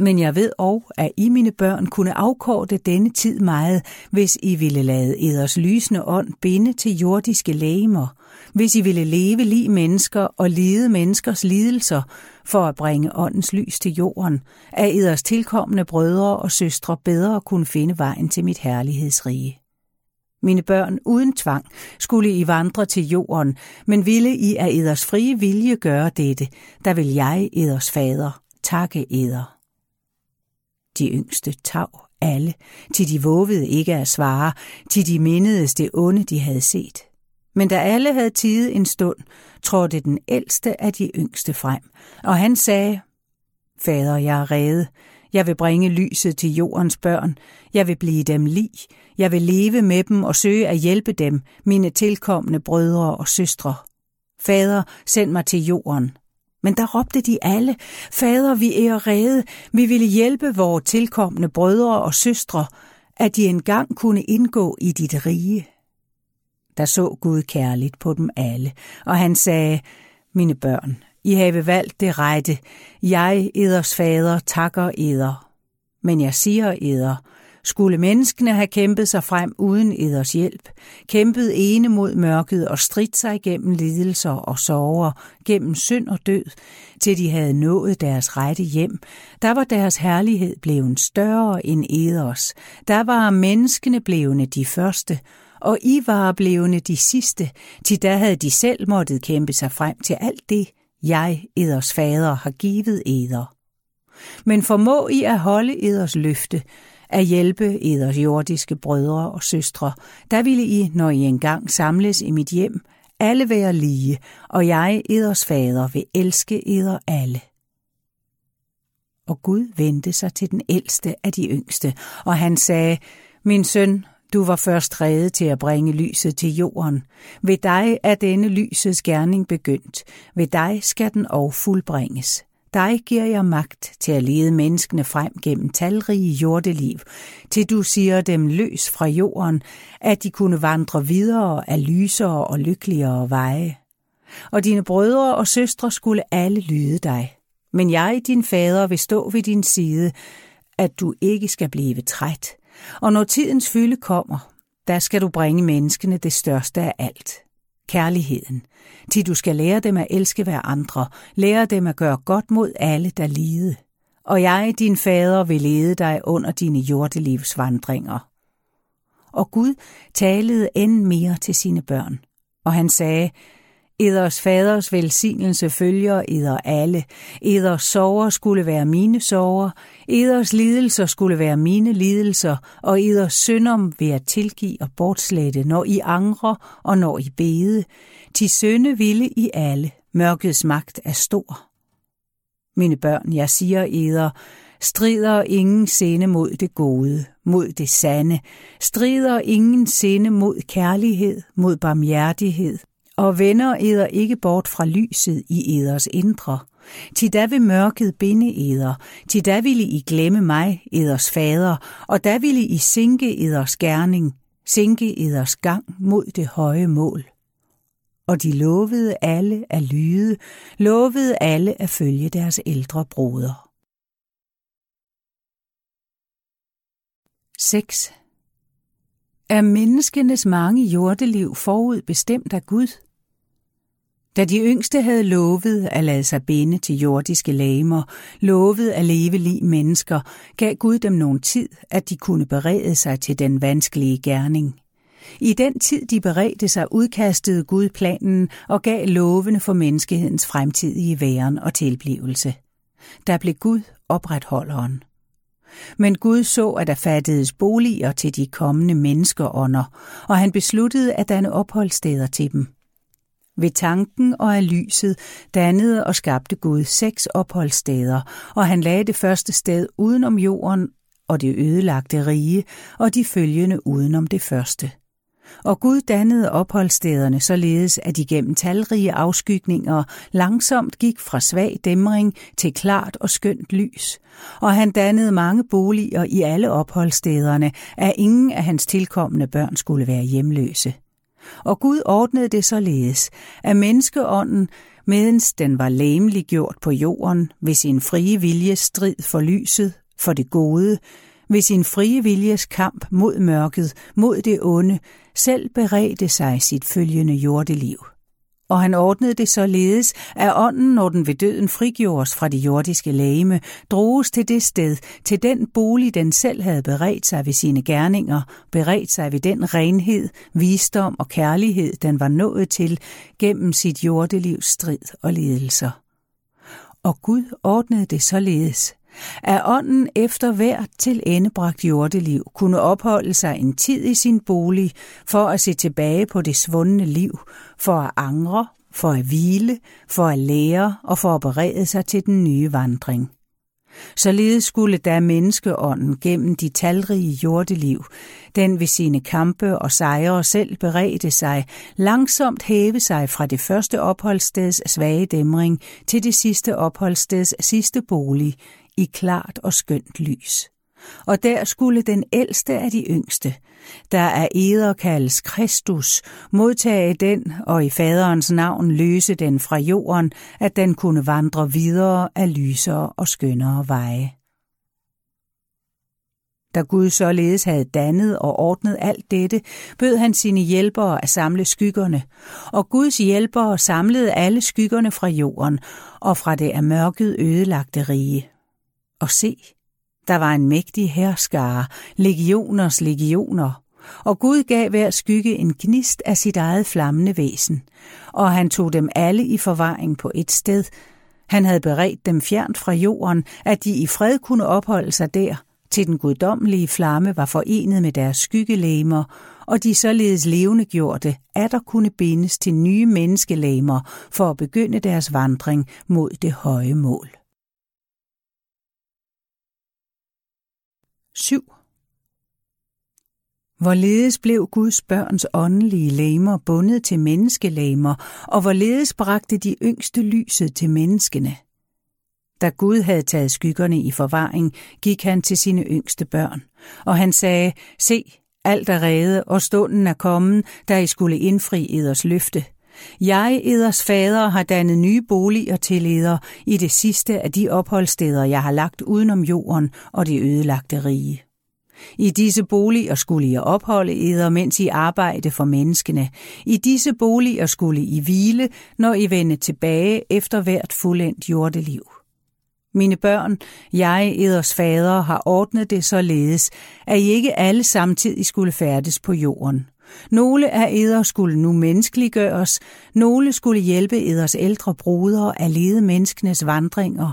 Men jeg ved også, at I mine børn kunne afkorte denne tid meget, hvis I ville lade eders lysende ånd binde til jordiske lægemer, hvis I ville leve lige mennesker og lide menneskers lidelser for at bringe åndens lys til jorden, at eders tilkommende brødre og søstre bedre kunne finde vejen til mit herlighedsrige. Mine børn uden tvang skulle I vandre til jorden, men ville I af eders frie vilje gøre dette, der vil jeg, eders fader, takke eder. De yngste tav alle, til de vågede ikke at svare, til de mindedes det onde, de havde set. Men da alle havde tid en stund, trådte den ældste af de yngste frem, og han sagde, Fader, jeg er rede. Jeg vil bringe lyset til jordens børn. Jeg vil blive dem lig. Jeg vil leve med dem og søge at hjælpe dem, mine tilkommende brødre og søstre. Fader, send mig til jorden. Men der råbte de alle, Fader, vi er rede, vi ville hjælpe vores tilkommende brødre og søstre, at de engang kunne indgå i dit rige. Der så Gud kærligt på dem alle, og han sagde, Mine børn, I have valgt det rette. Jeg, eders fader, takker eder. Men jeg siger eder, skulle menneskene have kæmpet sig frem uden eders hjælp, kæmpet ene mod mørket og stridt sig gennem lidelser og sorger, gennem synd og død, til de havde nået deres rette hjem, der var deres herlighed blevet større end eders, der var menneskene blevende de første, og I var blevende de sidste, til da havde de selv måttet kæmpe sig frem til alt det, jeg, eders fader, har givet eder. Men formå I at holde eders løfte, at hjælpe eders jordiske brødre og søstre, der ville I, når I engang samles i mit hjem, alle være lige, og jeg, eders fader, vil elske eder alle. Og Gud vendte sig til den ældste af de yngste, og han sagde, Min søn, du var først reddet til at bringe lyset til jorden. Ved dig er denne lysets gerning begyndt. Ved dig skal den og fuldbringes. Dig giver jeg magt til at lede menneskene frem gennem talrige jordeliv, til du siger dem løs fra jorden, at de kunne vandre videre af lysere og lykkeligere veje. Og dine brødre og søstre skulle alle lyde dig. Men jeg, din fader, vil stå ved din side, at du ikke skal blive træt. Og når tidens fylde kommer, der skal du bringe menneskene det største af alt, kærligheden, til du skal lære dem at elske hver andre, lære dem at gøre godt mod alle, der lide. Og jeg, din fader, vil lede dig under dine jordelivsvandringer. Og Gud talede end mere til sine børn, og han sagde, Eders faders velsignelse følger eder alle. Eders sorger skulle være mine sorger. Eders lidelser skulle være mine lidelser. Og eders synder vil jeg tilgive og bortslette, når I angrer og når I bede. Til sønde ville I alle. Mørkets magt er stor. Mine børn, jeg siger eder, strider ingen sinde mod det gode, mod det sande, strider ingen sinde mod kærlighed, mod barmhjertighed, og vender eder ikke bort fra lyset i eders indre, Til da vil mørket binde eder, til da ville I glemme mig, eders fader, og da ville I sinke eders gerning, sinke eders gang mod det høje mål. Og de lovede alle at lyde, lovede alle at følge deres ældre broder. 6. Er menneskenes mange jordeliv forud bestemt af Gud? Da de yngste havde lovet at lade sig binde til jordiske lamer, lovet at leve lige mennesker, gav Gud dem nogen tid, at de kunne berede sig til den vanskelige gerning. I den tid, de beredte sig, udkastede Gud planen og gav lovene for menneskehedens fremtidige væren og tilblivelse. Der blev Gud opretholderen. Men Gud så, at der fattedes boliger til de kommende menneskeånder, og han besluttede at danne opholdssteder til dem. Ved tanken og af lyset dannede og skabte Gud seks opholdssteder, og han lagde det første sted udenom jorden og det ødelagte rige, og de følgende udenom det første. Og Gud dannede opholdsstederne således, at de gennem talrige afskygninger langsomt gik fra svag dæmring til klart og skønt lys. Og han dannede mange boliger i alle opholdsstederne, at ingen af hans tilkommende børn skulle være hjemløse. Og Gud ordnede det således, at menneskeånden, medens den var læmeliggjort på jorden, ved sin frie vilje strid for lyset, for det gode, ved sin frie viljes kamp mod mørket, mod det onde, selv beredte sig sit følgende jordeliv. Og han ordnede det således, at ånden, når den ved døden frigjordes fra det jordiske lægeme, droges til det sted, til den bolig, den selv havde beredt sig ved sine gerninger, beredt sig ved den renhed, visdom og kærlighed, den var nået til gennem sit jordelivs strid og ledelser. Og Gud ordnede det således, at ånden efter hver til endebragt jordeliv kunne opholde sig en tid i sin bolig for at se tilbage på det svundne liv, for at angre, for at hvile, for at lære og for at berede sig til den nye vandring. Således skulle da menneskeånden gennem de talrige jordeliv, den ved sine kampe og sejre selv beredte sig, langsomt hæve sig fra det første opholdssteds svage dæmring til det sidste opholdssteds sidste bolig i klart og skønt lys. Og der skulle den ældste af de yngste, der er eder kaldes Kristus, modtage den og i faderens navn løse den fra jorden, at den kunne vandre videre af lysere og skønnere veje. Da Gud således havde dannet og ordnet alt dette, bød han sine hjælpere at samle skyggerne, og Guds hjælpere samlede alle skyggerne fra jorden og fra det af mørket ødelagte rige. Og se, der var en mægtig herskare, legioners legioner, og Gud gav hver skygge en gnist af sit eget flammende væsen, og han tog dem alle i forvaring på et sted. Han havde beredt dem fjernt fra jorden, at de i fred kunne opholde sig der, til den guddommelige flamme var forenet med deres skyggelæmer, og de således levende gjorde at der kunne bindes til nye menneskelæmer for at begynde deres vandring mod det høje mål. 7. Hvorledes blev Guds børns åndelige læmer bundet til menneskelæmer, og hvorledes bragte de yngste lyset til menneskene? Da Gud havde taget skyggerne i forvaring, gik han til sine yngste børn, og han sagde, se, alt er rede, og stunden er kommet, da I skulle indfri eders løfte. Jeg, eders fader, har dannet nye boliger til eder i det sidste af de opholdssteder, jeg har lagt udenom jorden og det ødelagte rige. I disse boliger skulle I opholde eder, mens I arbejde for menneskene. I disse boliger skulle I hvile, når I vende tilbage efter hvert fuldendt jordeliv. Mine børn, jeg, eders fader, har ordnet det således, at I ikke alle samtidig skulle færdes på jorden. Nogle af eder skulle nu menneskeliggøres, nogle skulle hjælpe eders ældre brudere at lede menneskenes vandringer,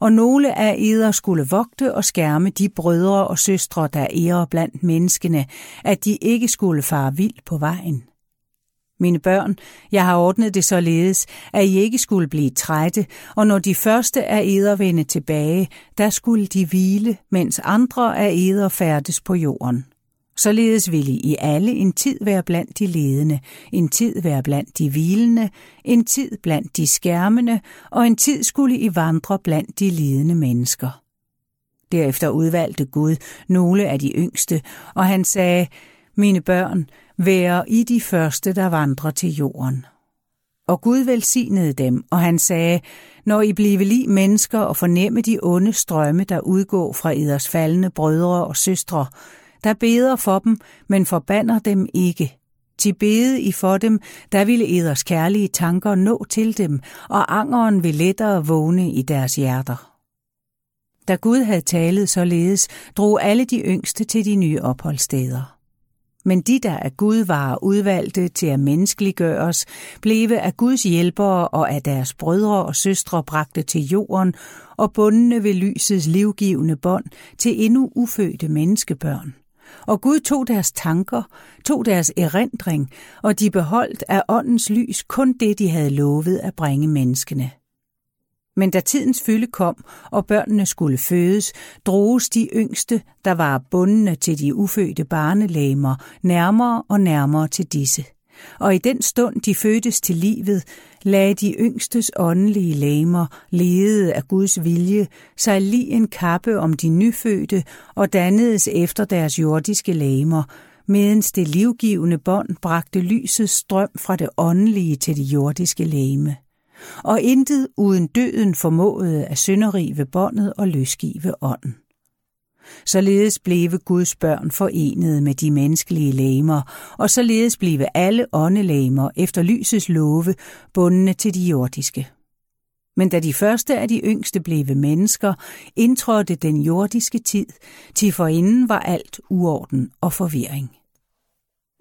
og nogle af eder skulle vogte og skærme de brødre og søstre, der ærer blandt menneskene, at de ikke skulle fare vild på vejen. Mine børn, jeg har ordnet det således, at I ikke skulle blive trætte, og når de første af eder vende tilbage, der skulle de hvile, mens andre af eder færdes på jorden. Således ville I alle en tid være blandt de ledende, en tid være blandt de hvilende, en tid blandt de skærmende, og en tid skulle I vandre blandt de lidende mennesker. Derefter udvalgte Gud nogle af de yngste, og han sagde, Mine børn, vær I de første, der vandrer til jorden. Og Gud velsignede dem, og han sagde, Når I blive lige mennesker og fornemme de onde strømme, der udgår fra eders faldende brødre og søstre, der beder for dem, men forbander dem ikke. Til bede I for dem, der ville eders kærlige tanker nå til dem, og angeren vil lettere vågne i deres hjerter. Da Gud havde talet således, drog alle de yngste til de nye opholdssteder. Men de, der af Gud var udvalgte til at menneskeliggøres, blev af Guds hjælpere og af deres brødre og søstre bragte til jorden og bundne ved lysets livgivende bånd til endnu ufødte menneskebørn. Og Gud tog deres tanker, tog deres erindring, og de beholdt af åndens lys kun det, de havde lovet at bringe menneskene. Men da tidens fylde kom, og børnene skulle fødes, droges de yngste, der var bundne til de ufødte barnelæmer, nærmere og nærmere til disse. Og i den stund de fødtes til livet, lagde de yngstes åndelige læmer, ledede af Guds vilje, sig lige en kappe om de nyfødte og dannedes efter deres jordiske læmer, medens det livgivende bånd bragte lysets strøm fra det åndelige til det jordiske læme og intet uden døden formåede at sønderrive båndet og løsgive ånden. Således blev Guds børn forenet med de menneskelige læmer, og således blev alle åndelæmer efter lysets love bundne til de jordiske. Men da de første af de yngste blev mennesker, indtrådte den jordiske tid, til forinden var alt uorden og forvirring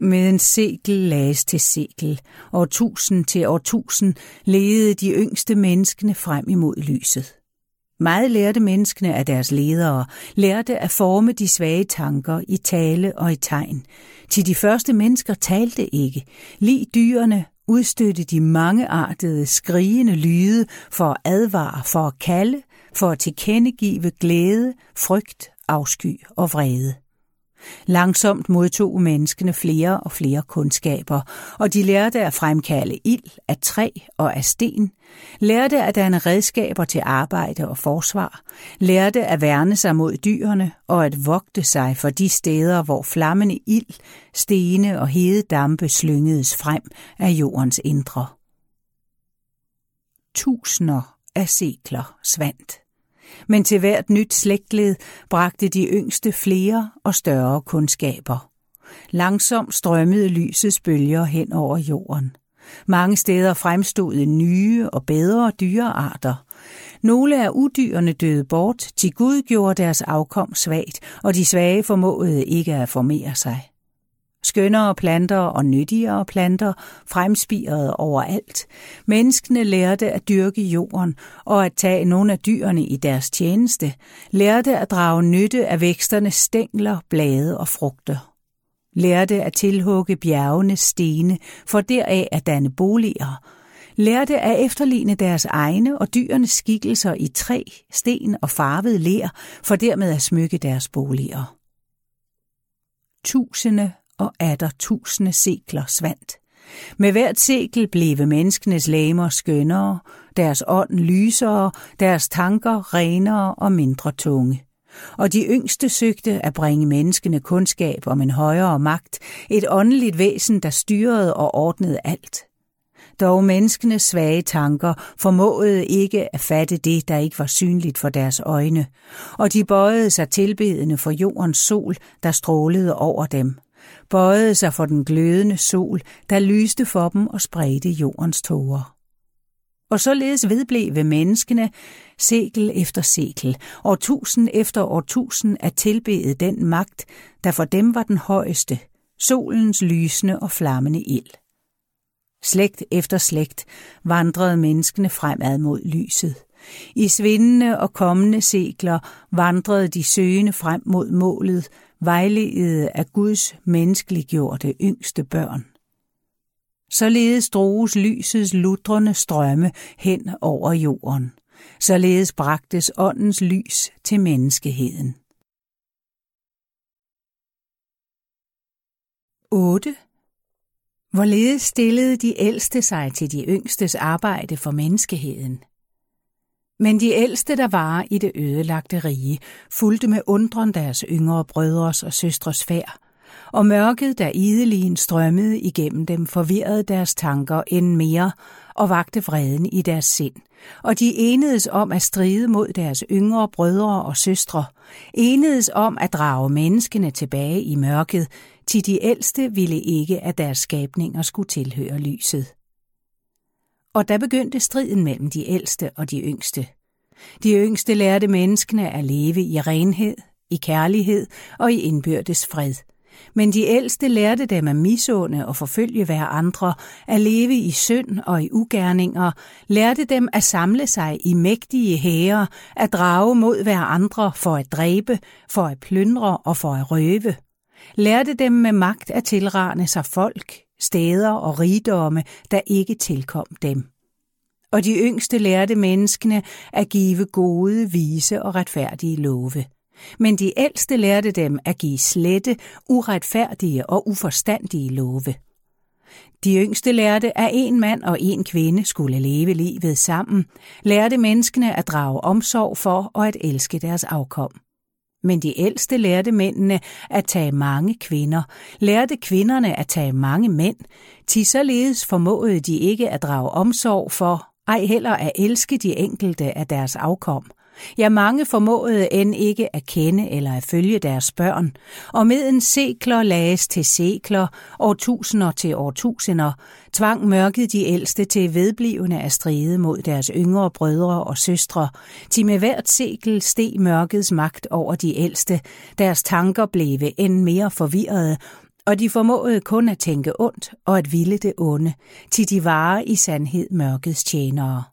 med en sekel lages til sekel, og tusind til årtusind ledede de yngste menneskene frem imod lyset. Meget lærte menneskene af deres ledere, lærte at forme de svage tanker i tale og i tegn. Til de første mennesker talte ikke. Lig dyrene udstødte de mangeartede, skrigende lyde for at advare, for at kalde, for at tilkendegive glæde, frygt, afsky og vrede. Langsomt modtog menneskene flere og flere kundskaber, og de lærte at fremkalde ild af træ og af sten, lærte at danne redskaber til arbejde og forsvar, lærte at værne sig mod dyrene og at vogte sig for de steder, hvor flammende ild, stene og hede dampe slyngedes frem af jordens indre. Tusinder af sekler svandt men til hvert nyt slægtled bragte de yngste flere og større kundskaber. Langsomt strømmede lysets bølger hen over jorden. Mange steder fremstod nye og bedre dyrearter. Nogle af udyrene døde bort, til Gud gjorde deres afkom svagt, og de svage formåede ikke at formere sig. Skønnere planter og nyttigere planter fremspirede overalt. Menneskene lærte at dyrke jorden og at tage nogle af dyrene i deres tjeneste, lærte at drage nytte af væksternes stængler, blade og frugter. Lærte at tilhugge bjergene stene for deraf at danne boliger, lærte at efterligne deres egne og dyrenes skikkelser i træ, sten og farvet ler, for dermed at smykke deres boliger. Tusinde og atter tusinde sekler svandt. Med hvert sekel blev menneskenes læmer skønnere, deres ånd lysere, deres tanker renere og mindre tunge. Og de yngste søgte at bringe menneskene kundskab om en højere magt, et åndeligt væsen, der styrede og ordnede alt. Dog menneskenes svage tanker formåede ikke at fatte det, der ikke var synligt for deres øjne, og de bøjede sig tilbedende for jordens sol, der strålede over dem bøjede sig for den glødende sol, der lyste for dem og spredte jordens tårer. Og således vedblev ved menneskene sekel efter sekel, årtusind efter årtusind at tilbede den magt, der for dem var den højeste, solens lysende og flammende ild. Slægt efter slægt vandrede menneskene fremad mod lyset. I svindende og kommende sekler vandrede de søgende frem mod målet, vejledet af Guds menneskeliggjorte yngste børn. Således droges lysets lutrende strømme hen over jorden. Således bragtes åndens lys til menneskeheden. 8. Hvorledes stillede de ældste sig til de yngstes arbejde for menneskeheden? Men de ældste, der var i det ødelagte rige, fulgte med undren deres yngre brødres og søstres færd, og mørket, der ideligen strømmede igennem dem, forvirrede deres tanker end mere og vagte vreden i deres sind. Og de enedes om at stride mod deres yngre brødre og søstre, enedes om at drage menneskene tilbage i mørket, til de ældste ville ikke, at deres skabninger skulle tilhøre lyset. Og der begyndte striden mellem de ældste og de yngste. De yngste lærte menneskene at leve i renhed, i kærlighed og i indbyrdes fred – men de ældste lærte dem at misunde og forfølge hver andre, at leve i synd og i ugerninger, lærte dem at samle sig i mægtige hære, at drage mod hver andre for at dræbe, for at plyndre og for at røve. Lærte dem med magt at tilrane sig folk, steder og rigdomme, der ikke tilkom dem. Og de yngste lærte menneskene at give gode, vise og retfærdige love. Men de ældste lærte dem at give slette, uretfærdige og uforstandige love. De yngste lærte, at en mand og en kvinde skulle leve livet sammen, lærte menneskene at drage omsorg for og at elske deres afkom. Men de ældste lærte mændene at tage mange kvinder, lærte kvinderne at tage mange mænd, til således formåede de ikke at drage omsorg for, ej heller at elske de enkelte af deres afkom – Ja, mange formåede end ikke at kende eller at følge deres børn, og med en sekler lages til sekler, årtusinder til årtusinder, tvang mørket de ældste til vedblivende at stride mod deres yngre brødre og søstre, til med hvert sekel steg mørkets magt over de ældste, deres tanker blev end mere forvirrede, og de formåede kun at tænke ondt og at ville det onde, til de var i sandhed mørkets tjenere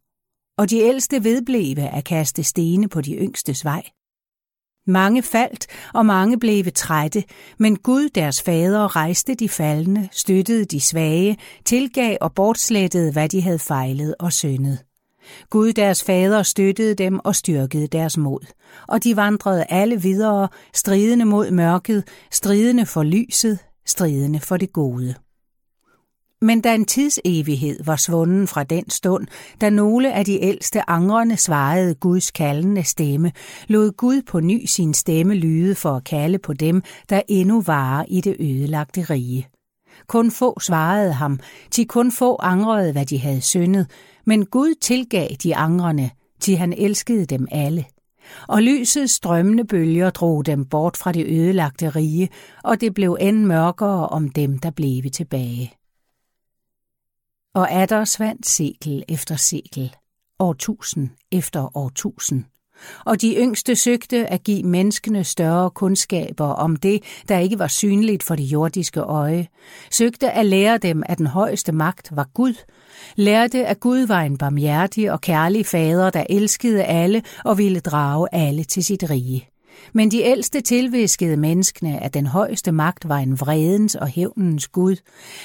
og de ældste vedbleve at kaste stene på de yngstes vej. Mange faldt, og mange blev trætte, men Gud, deres fader, rejste de faldende, støttede de svage, tilgav og bortslettede, hvad de havde fejlet og syndet. Gud, deres fader, støttede dem og styrkede deres mod, og de vandrede alle videre, stridende mod mørket, stridende for lyset, stridende for det gode. Men da en tidsevighed var svunden fra den stund, da nogle af de ældste angrende svarede Guds kaldende stemme, lod Gud på ny sin stemme lyde for at kalde på dem, der endnu var i det ødelagte rige. Kun få svarede ham, til kun få angrede, hvad de havde syndet, men Gud tilgav de angrende, til han elskede dem alle. Og lysets strømmende bølger drog dem bort fra det ødelagte rige, og det blev end mørkere om dem, der blev tilbage. Og Adder svandt sekel efter sekel, årtusind efter årtusind. Og de yngste søgte at give menneskene større kundskaber om det, der ikke var synligt for det jordiske øje, søgte at lære dem, at den højeste magt var Gud, lærte, at Gud var en barmhjertig og kærlig fader, der elskede alle og ville drage alle til sit rige. Men de ældste tilviskede menneskene, at den højeste magt var en vredens og hævnens Gud,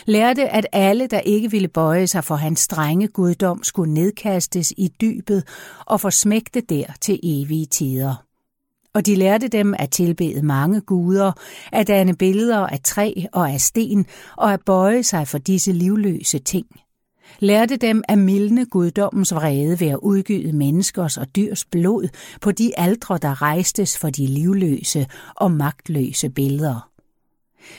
lærte, at alle, der ikke ville bøje sig for hans strenge guddom, skulle nedkastes i dybet og forsmægte der til evige tider. Og de lærte dem at tilbede mange guder, at danne billeder af træ og af sten, og at bøje sig for disse livløse ting – lærte dem at mildne guddommens vrede ved at udgyde menneskers og dyrs blod på de aldre, der rejstes for de livløse og magtløse billeder.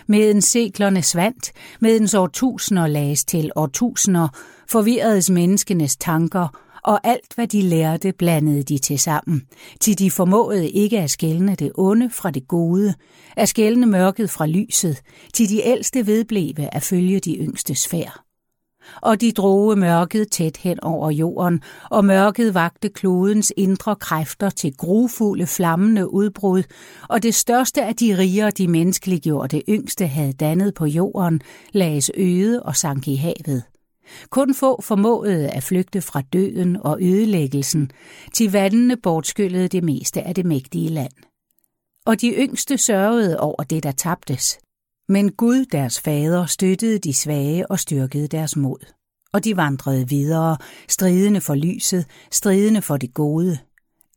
Meden seklerne svandt, medens årtusinder lages til årtusinder, forvirredes menneskenes tanker, og alt hvad de lærte, blandede de til sammen, til de formåede ikke at skælne det onde fra det gode, at skælne mørket fra lyset, til de ældste vedbleve at følge de yngstes færd og de droge mørket tæt hen over jorden, og mørket vagte klodens indre kræfter til grufulde flammende udbrud, og det største af de riger, de menneskeliggjorte yngste havde dannet på jorden, lages øde og sank i havet. Kun få formåede at flygte fra døden og ødelæggelsen, til vandene bortskyllede det meste af det mægtige land. Og de yngste sørgede over det, der tabtes. Men Gud, deres fader, støttede de svage og styrkede deres mod. Og de vandrede videre, stridende for lyset, stridende for det gode.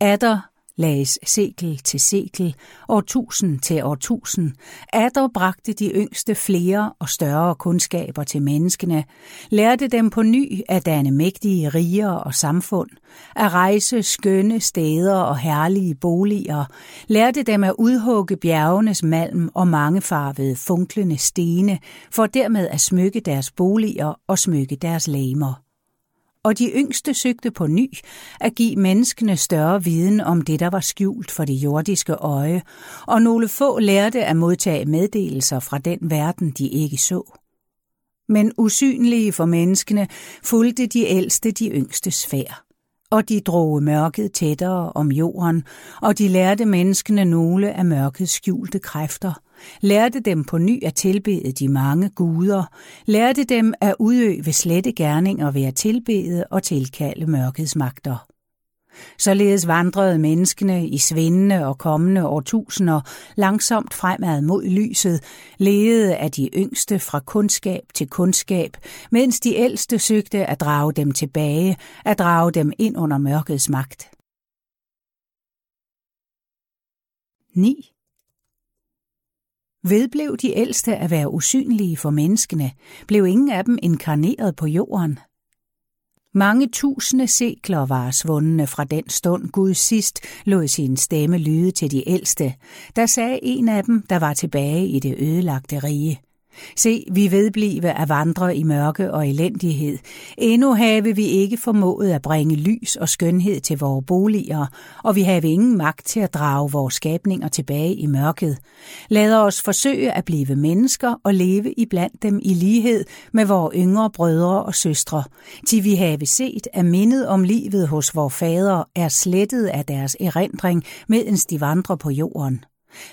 Adder lages sekel til sekel, årtusind til årtusind, atter bragte de yngste flere og større kundskaber til menneskene, lærte dem på ny at danne mægtige riger og samfund, at rejse skønne steder og herlige boliger, lærte dem at udhugge bjergenes malm og mangefarvede funklende stene, for dermed at smykke deres boliger og smykke deres lamer og de yngste søgte på ny at give menneskene større viden om det, der var skjult for det jordiske øje, og nogle få lærte at modtage meddelelser fra den verden, de ikke så. Men usynlige for menneskene fulgte de ældste de yngste sfær, og de drog mørket tættere om jorden, og de lærte menneskene nogle af mørkets skjulte kræfter – lærte dem på ny at tilbede de mange guder, lærte dem at udøve slette gerninger ved at tilbede og tilkalde mørkets magter. Således vandrede menneskene i svindende og kommende årtusinder langsomt fremad mod lyset, ledede af de yngste fra kundskab til kundskab, mens de ældste søgte at drage dem tilbage, at drage dem ind under mørkets magt. 9. Vedblev de ældste at være usynlige for menneskene, blev ingen af dem inkarneret på jorden. Mange tusinde sekler var svundne fra den stund Gud sidst lod sin stemme lyde til de ældste, der sagde en af dem, der var tilbage i det ødelagte rige. Se, vi vedblive at vandre i mørke og elendighed. Endnu have vi ikke formået at bringe lys og skønhed til vores boliger, og vi have ingen magt til at drage vores skabninger tilbage i mørket. Lad os forsøge at blive mennesker og leve iblandt dem i lighed med vores yngre brødre og søstre, til vi have set, at mindet om livet hos vores fader er slettet af deres erindring, medens de vandrer på jorden.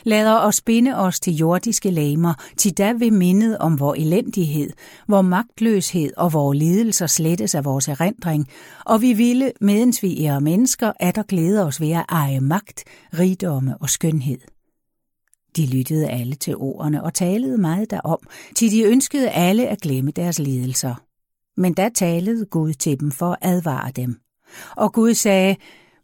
Lad os binde os til jordiske lamer, til da vil mindet om vor elendighed, vor magtløshed og vor lidelser slettes af vores erindring, og vi ville, medens vi er mennesker, at der glæde os ved at eje magt, rigdomme og skønhed. De lyttede alle til ordene og talede meget derom, til de ønskede alle at glemme deres lidelser. Men da talede Gud til dem for at advare dem. Og Gud sagde,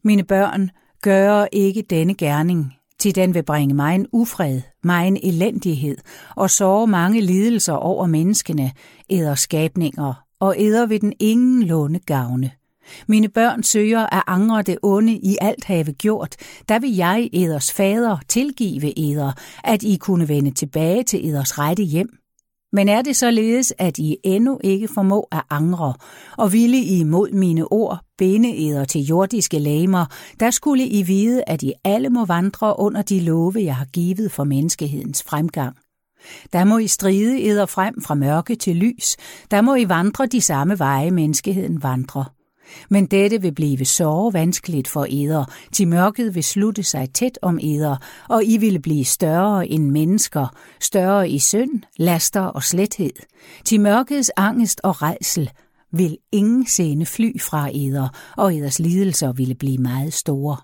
mine børn, gør ikke denne gerning, til den vil bringe mig en ufred, mig en elendighed, og såre mange lidelser over menneskene, æder skabninger, og æder ved den ingen låne gavne. Mine børn søger at angre det onde i alt have gjort, der vil jeg, eders fader, tilgive eder, at I kunne vende tilbage til eders rette hjem. Men er det således, at I endnu ikke formå at angre, og ville I mod mine ord binde eder til jordiske lamer, der skulle I vide, at I alle må vandre under de love, jeg har givet for menneskehedens fremgang. Der må I stride eder frem fra mørke til lys, der må I vandre de samme veje, menneskeheden vandrer. Men dette vil blive så vanskeligt for eder, til mørket vil slutte sig tæt om eder, og I vil blive større end mennesker, større i synd, laster og slethed. Til mørkets angst og redsel vil ingen sende fly fra eder, og eders lidelser ville blive meget store.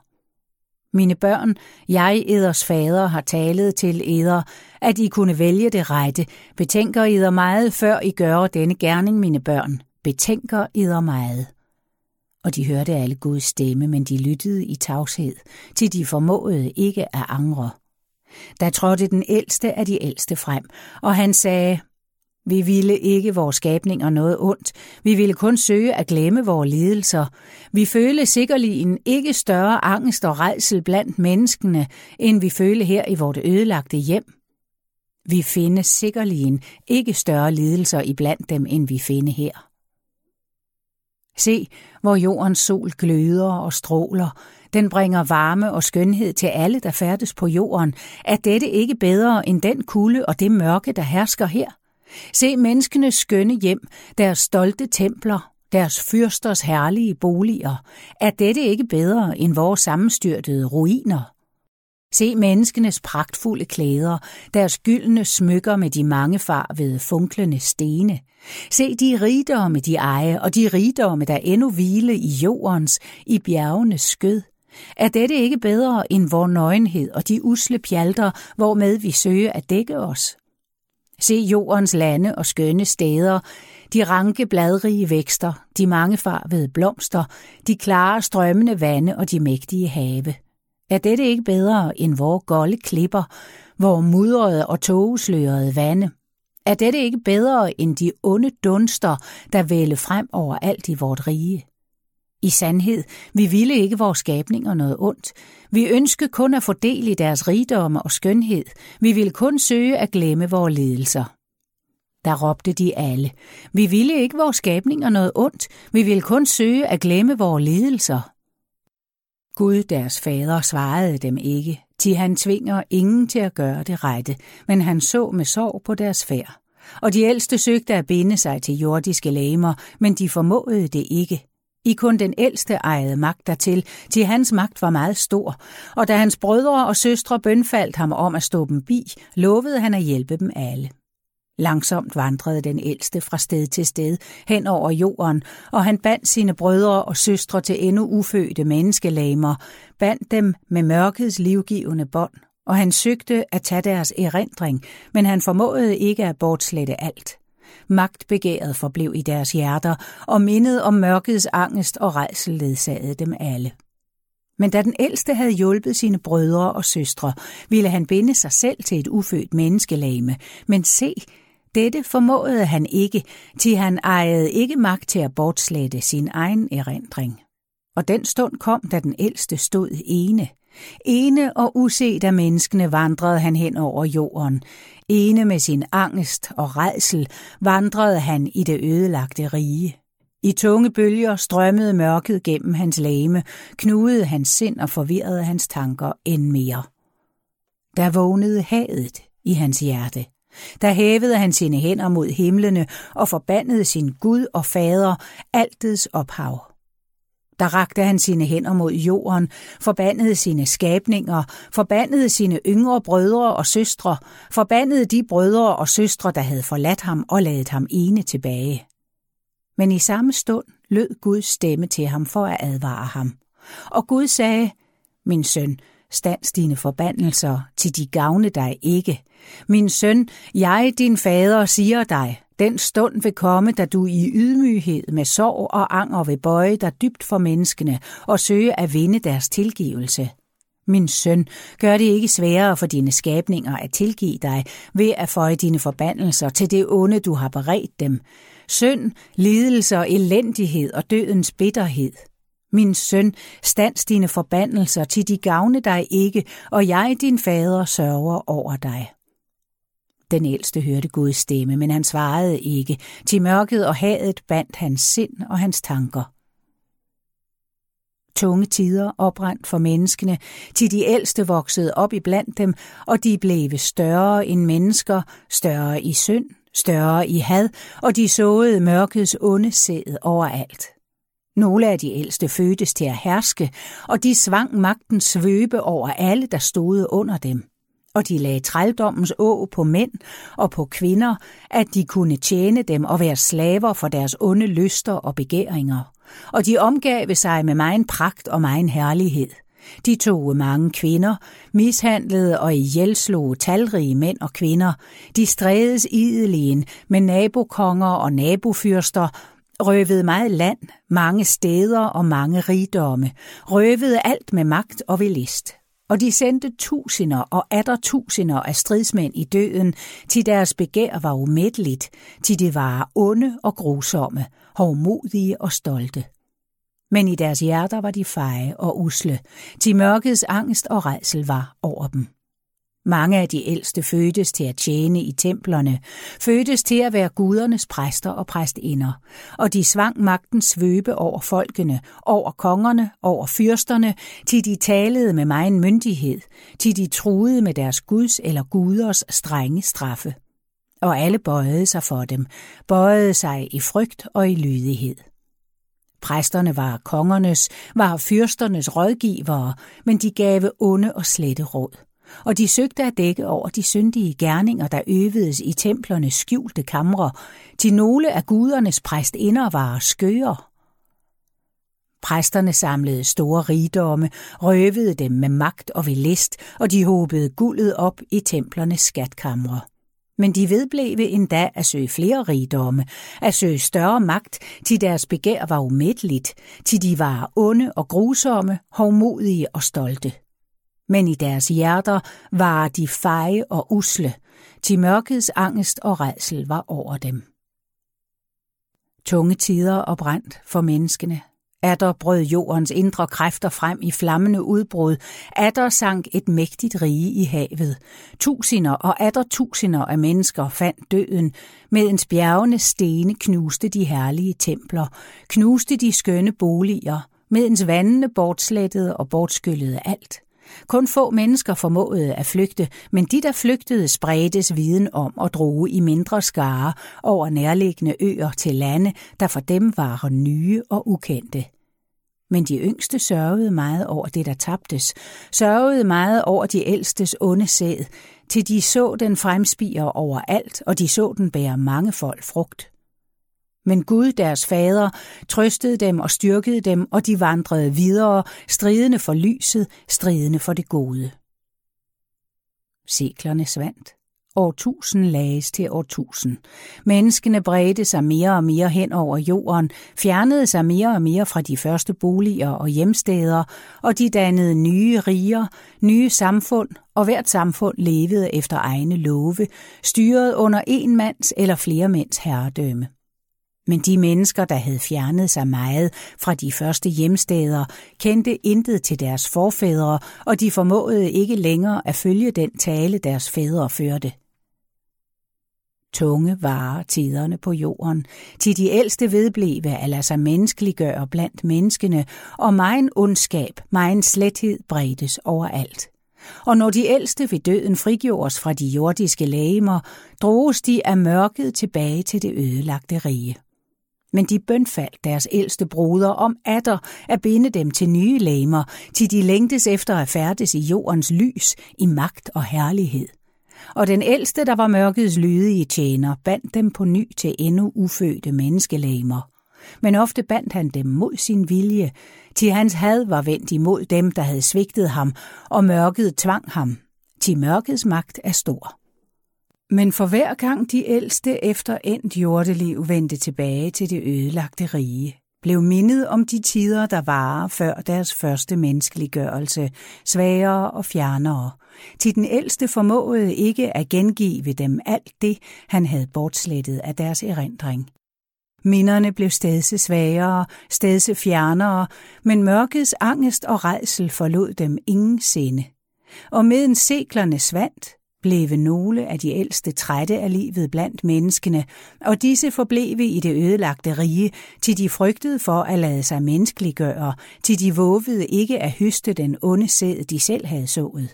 Mine børn, jeg, eders fader, har talet til eder, at I kunne vælge det rette. Betænker eder meget, før I gør denne gerning, mine børn. Betænker eder meget og de hørte alle Guds stemme, men de lyttede i tavshed, til de formåede ikke at angre. Da trådte den ældste af de ældste frem, og han sagde, vi ville ikke vores skabninger noget ondt. Vi ville kun søge at glemme vores lidelser. Vi føle sikkerlig en ikke større angst og redsel blandt menneskene, end vi føle her i vort ødelagte hjem. Vi finder sikkerlig en ikke større lidelser iblandt dem, end vi finder her. Se, hvor jordens sol gløder og stråler. Den bringer varme og skønhed til alle, der færdes på jorden. Er dette ikke bedre end den kulde og det mørke, der hersker her? Se menneskenes skønne hjem, deres stolte templer, deres fyrsters herlige boliger. Er dette ikke bedre end vores sammenstyrtede ruiner? Se menneskenes pragtfulde klæder, deres gyldne smykker med de mangefarvede funklende stene. Se de rigdomme, de eje, og de rigdomme, der endnu hvile i jordens, i bjergenes skød. Er dette ikke bedre end vor nøgenhed og de usle pjalter, hvormed vi søger at dække os? Se jordens lande og skønne steder, de ranke bladrige vækster, de mangefarvede blomster, de klare strømmende vande og de mægtige have. Er dette ikke bedre end vore golde klipper, hvor mudrede og tågeslørede vande? Er dette ikke bedre end de onde dunster, der vælge frem over alt i vort rige? I sandhed, vi ville ikke vores skabninger noget ondt. Vi ønskede kun at få del i deres rigdomme og skønhed. Vi ville kun søge at glemme vores lidelser. Der råbte de alle. Vi ville ikke vores skabninger noget ondt. Vi ville kun søge at glemme vores lidelser. Gud, deres fader, svarede dem ikke, til han tvinger ingen til at gøre det rette, men han så med sorg på deres færd. Og de ældste søgte at binde sig til jordiske læmer, men de formåede det ikke. I kun den ældste ejede magt dertil, til hans magt var meget stor, og da hans brødre og søstre bønfaldt ham om at stå dem bi, lovede han at hjælpe dem alle. Langsomt vandrede den ældste fra sted til sted hen over jorden, og han bandt sine brødre og søstre til endnu ufødte menneskelamer, bandt dem med mørkets livgivende bånd, og han søgte at tage deres erindring, men han formåede ikke at bortslette alt. Magtbegæret forblev i deres hjerter, og mindet om mørkets angst og rejsel ledsagede dem alle. Men da den ældste havde hjulpet sine brødre og søstre, ville han binde sig selv til et ufødt menneskelame. Men se, dette formåede han ikke, til han ejede ikke magt til at bortslette sin egen erindring. Og den stund kom, da den ældste stod ene. Ene og uset af menneskene vandrede han hen over jorden. Ene med sin angst og redsel vandrede han i det ødelagte rige. I tunge bølger strømmede mørket gennem hans lame, knudede hans sind og forvirrede hans tanker end mere. Der vågnede hadet i hans hjerte. Der hævede han sine hænder mod himlene og forbandede sin Gud og Fader, altets ophav. Der rakte han sine hænder mod jorden, forbandede sine skabninger, forbandede sine yngre brødre og søstre, forbandede de brødre og søstre, der havde forladt ham og ladet ham ene tilbage. Men i samme stund lød Guds stemme til ham for at advare ham. Og Gud sagde, Min søn, stands dine forbandelser, til de gavne dig ikke. Min søn, jeg, din fader, siger dig, den stund vil komme, da du i ydmyghed med sorg og anger vil bøje dig dybt for menneskene og søge at vinde deres tilgivelse. Min søn, gør det ikke sværere for dine skabninger at tilgive dig ved at føje dine forbandelser til det onde, du har beredt dem. Synd, lidelse og elendighed og dødens bitterhed. Min søn, stands dine forbandelser til de gavne dig ikke, og jeg, din fader, sørger over dig. Den ældste hørte Guds stemme, men han svarede ikke. Til mørket og hadet bandt hans sind og hans tanker. Tunge tider oprandt for menneskene, til de ældste voksede op i blandt dem, og de blev større end mennesker, større i synd, større i had, og de såede mørkets onde sæd overalt. Nogle af de ældste fødtes til at herske, og de svang magten svøbe over alle, der stod under dem og de lagde trældommens å på mænd og på kvinder, at de kunne tjene dem og være slaver for deres onde lyster og begæringer. Og de omgav sig med megen pragt og megen herlighed. De tog mange kvinder, mishandlede og ihjelslog talrige mænd og kvinder. De strædes ideligen med nabokonger og nabofyrster, røvede meget land, mange steder og mange rigdomme, røvede alt med magt og ved list og de sendte tusinder og atter tusinder af stridsmænd i døden, til deres begær var umætteligt, til de var onde og grusomme, hovmodige og stolte. Men i deres hjerter var de feje og usle, til mørkets angst og redsel var over dem. Mange af de ældste fødtes til at tjene i templerne, fødtes til at være gudernes præster og præstinder, og de svang magten svøbe over folkene, over kongerne, over fyrsterne, til de talede med megen myndighed, til de truede med deres guds eller guders strenge straffe. Og alle bøjede sig for dem, bøjede sig i frygt og i lydighed. Præsterne var kongernes, var fyrsternes rådgivere, men de gav onde og slette råd og de søgte at dække over de syndige gerninger, der øvedes i templernes skjulte kamre, til nogle af gudernes præstinder var skøger. Præsterne samlede store rigdomme, røvede dem med magt og ved list, og de håbede guldet op i templernes skatkamre. Men de vedblev endda at søge flere rigdomme, at søge større magt, til deres begær var umætteligt, til de var onde og grusomme, hovmodige og stolte. Men i deres hjerter var de feje og usle, til mørkets angst og redsel var over dem. Tunge tider og brændt for menneskene. Atter brød jordens indre kræfter frem i flammende udbrud. Atter sank et mægtigt rige i havet. Tusinder og atter tusinder af mennesker fandt døden. Med en stene knuste de herlige templer, knuste de skønne boliger, medens vandene bortslettede og bortskyllede alt. Kun få mennesker formåede at flygte, men de, der flygtede, spredtes viden om og droge i mindre skare over nærliggende øer til lande, der for dem var nye og ukendte. Men de yngste sørgede meget over det, der tabtes, sørgede meget over de ældstes onde sæd, til de så den fremspire overalt, og de så den bære mange folk frugt. Men Gud, deres fader, trøstede dem og styrkede dem, og de vandrede videre, stridende for lyset, stridende for det gode. Seklerne svandt. Årtusind lages til årtusind. Menneskene bredte sig mere og mere hen over jorden, fjernede sig mere og mere fra de første boliger og hjemsteder, og de dannede nye riger, nye samfund, og hvert samfund levede efter egne love, styret under en mands eller flere mænds herredømme. Men de mennesker, der havde fjernet sig meget fra de første hjemsteder, kendte intet til deres forfædre, og de formåede ikke længere at følge den tale, deres fædre førte. Tunge varer tiderne på jorden, til de ældste vedbleve at lade sig menneskeliggøre blandt menneskene, og megen ondskab, megen slethed bredtes overalt. Og når de ældste ved døden frigjordes fra de jordiske lægemer, droges de af mørket tilbage til det ødelagte rige. Men de bønfaldt deres ældste broder om atter at binde dem til nye læmer, til de længtes efter at færdes i jordens lys, i magt og herlighed. Og den ældste, der var mørkets lydige tjener, bandt dem på ny til endnu ufødte menneskelæmer. Men ofte bandt han dem mod sin vilje, til hans had var vendt imod dem, der havde svigtet ham, og mørket tvang ham. Til mørkets magt er stor. Men for hver gang de ældste efter endt jordeliv vendte tilbage til det ødelagte rige, blev mindet om de tider, der var før deres første menneskeliggørelse, svagere og fjernere. Til den ældste formåede ikke at gengive dem alt det, han havde bortslettet af deres erindring. Minderne blev stedse svagere, stedse fjernere, men mørkets angst og redsel forlod dem ingen sinde. Og meden seklerne svandt, blev nogle af de ældste trætte af livet blandt menneskene, og disse forblev i det ødelagte rige, til de frygtede for at lade sig menneskeliggøre, til de våvede ikke at høste den onde sæd, de selv havde sået.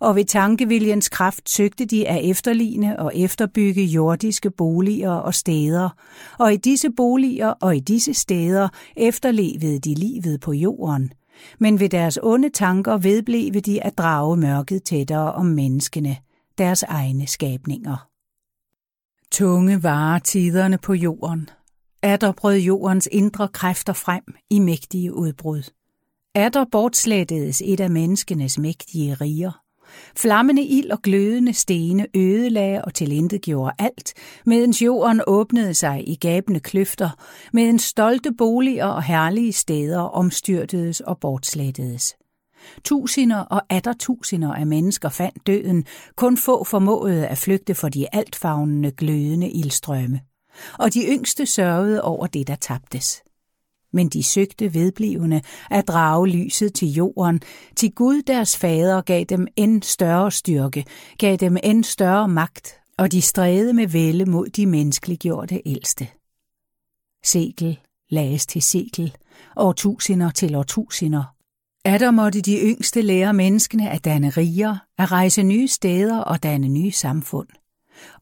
Og ved tankeviljens kraft søgte de at efterligne og efterbygge jordiske boliger og steder, og i disse boliger og i disse steder efterlevede de livet på jorden – men ved deres onde tanker vedblev de at drage mørket tættere om menneskene deres egne skabninger. Tunge varer tiderne på jorden. Atter brød jordens indre kræfter frem i mægtige udbrud. Atter bortslættedes et af menneskenes mægtige riger. Flammende ild og glødende stene ødelagde og tilintetgjorde alt, medens jorden åbnede sig i gabende kløfter, medens stolte boliger og herlige steder omstyrtedes og bortslættedes. Tusinder og atter tusinder af mennesker fandt døden, kun få formåede at flygte for de altfavnende glødende ildstrømme. Og de yngste sørgede over det, der tabtes. Men de søgte vedblivende at drage lyset til jorden, til Gud deres fader gav dem end større styrke, gav dem end større magt, og de stræde med vælde mod de menneskeliggjorte ældste. Sekel lages til sekel, årtusinder til årtusinder, der måtte de yngste lære menneskene at danne riger, at rejse nye steder og danne nye samfund.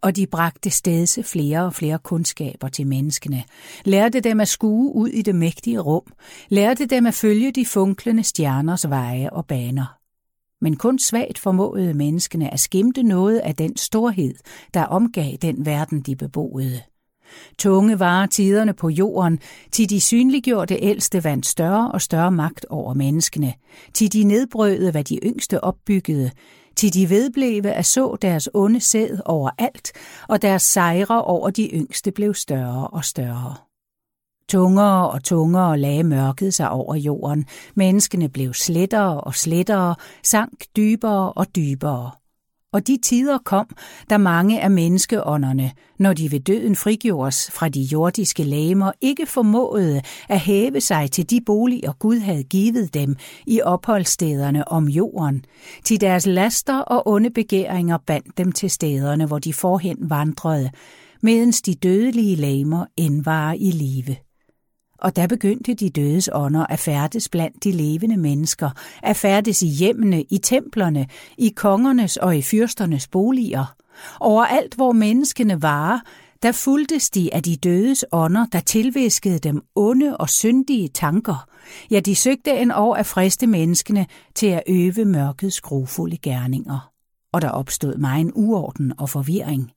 Og de bragte stedse flere og flere kundskaber til menneskene, lærte dem at skue ud i det mægtige rum, lærte dem at følge de funklende stjerners veje og baner. Men kun svagt formåede menneskene at skimte noget af den storhed, der omgav den verden, de beboede. Tunge var tiderne på jorden, til de synliggjorte ældste vandt større og større magt over menneskene, til de nedbrødede, hvad de yngste opbyggede, til de vedbleve at så deres onde sæd overalt, og deres sejre over de yngste blev større og større. Tungere og tungere lagde mørket sig over jorden. Menneskene blev slettere og slettere, sank dybere og dybere. Og de tider kom, da mange af menneskeånderne, når de ved døden frigjordes fra de jordiske læmer, ikke formåede at hæve sig til de boliger Gud havde givet dem i opholdsstederne om jorden, til deres laster og onde begæringer bandt dem til stederne, hvor de forhen vandrede, medens de dødelige læmer endvarer i live. Og der begyndte de dødes ånder at færdes blandt de levende mennesker, at færdes i hjemmene, i templerne, i kongernes og i fyrsternes boliger. Overalt, hvor menneskene var, der fuldtes de af de dødes ånder, der tilviskede dem onde og syndige tanker. Ja, de søgte en år at friste menneskene til at øve mørkets grufulde gerninger. Og der opstod mig en uorden og forvirring.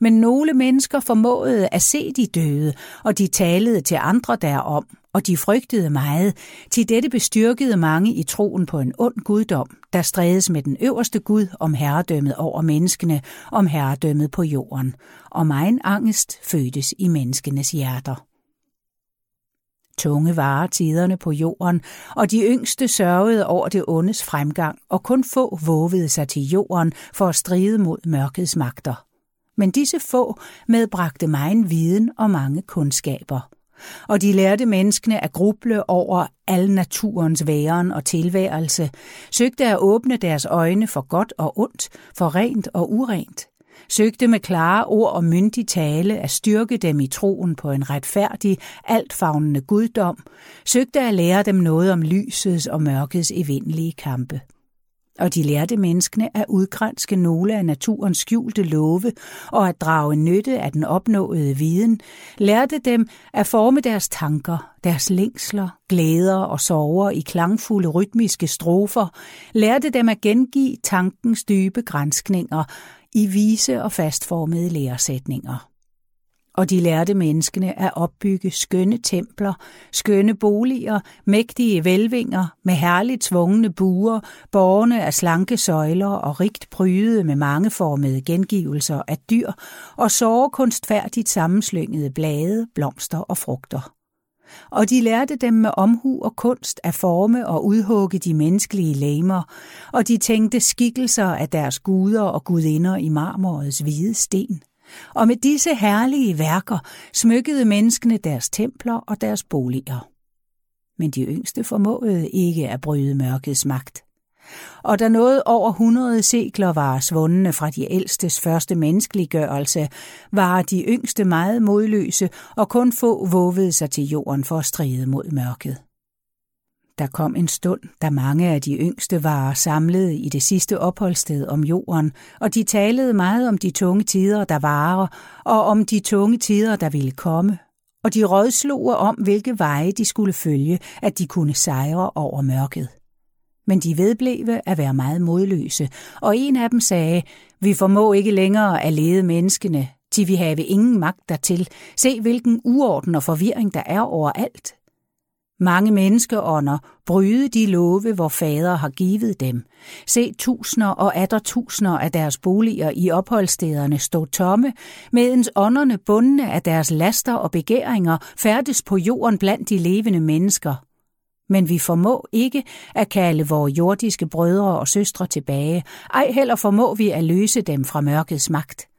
Men nogle mennesker formåede at se de døde, og de talede til andre derom, og de frygtede meget. Til dette bestyrkede mange i troen på en ond guddom, der strædes med den øverste Gud om herredømmet over menneskene, om herredømmet på jorden. Og megen angst fødtes i menneskenes hjerter. Tunge varer tiderne på jorden, og de yngste sørgede over det ondes fremgang, og kun få vågede sig til jorden for at stride mod mørkets magter men disse få medbragte en viden og mange kundskaber. Og de lærte menneskene at gruble over al naturens væren og tilværelse, søgte at åbne deres øjne for godt og ondt, for rent og urent, søgte med klare ord og myndig tale at styrke dem i troen på en retfærdig, altfavnende guddom, søgte at lære dem noget om lysets og mørkets evindelige kampe og de lærte menneskene at udgrænske nogle af naturens skjulte love og at drage nytte af den opnåede viden, lærte dem at forme deres tanker, deres længsler, glæder og sorger i klangfulde rytmiske strofer, lærte dem at gengive tankens dybe grænskninger i vise og fastformede læresætninger og de lærte menneskene at opbygge skønne templer, skønne boliger, mægtige velvinger med herligt tvungne buer, borgerne af slanke søjler og rigt prydede med mangeformede gengivelser af dyr og sårekunstfærdigt sammenslyngede blade, blomster og frugter. Og de lærte dem med omhu og kunst at forme og udhugge de menneskelige læmer, og de tænkte skikkelser af deres guder og gudinder i marmorets hvide sten og med disse herlige værker smykkede menneskene deres templer og deres boliger. Men de yngste formåede ikke at bryde mørkets magt. Og da noget over 100 sekler var svundne fra de ældstes første menneskeliggørelse, var de yngste meget modløse, og kun få vågede sig til jorden for at stride mod mørket. Der kom en stund, da mange af de yngste var samlet i det sidste opholdssted om jorden, og de talede meget om de tunge tider, der varer, og om de tunge tider, der ville komme. Og de rådslog om, hvilke veje de skulle følge, at de kunne sejre over mørket. Men de vedblev at være meget modløse, og en af dem sagde, vi formå ikke længere at lede menneskene, til vi have ingen magt dertil. Se, hvilken uorden og forvirring der er overalt. Mange menneskeånder bryde de love, hvor fader har givet dem. Se tusinder og atter tusinder af deres boliger i opholdsstederne stå tomme, medens ånderne bundne af deres laster og begæringer færdes på jorden blandt de levende mennesker. Men vi formå ikke at kalde vores jordiske brødre og søstre tilbage, ej heller formå vi at løse dem fra mørkets magt.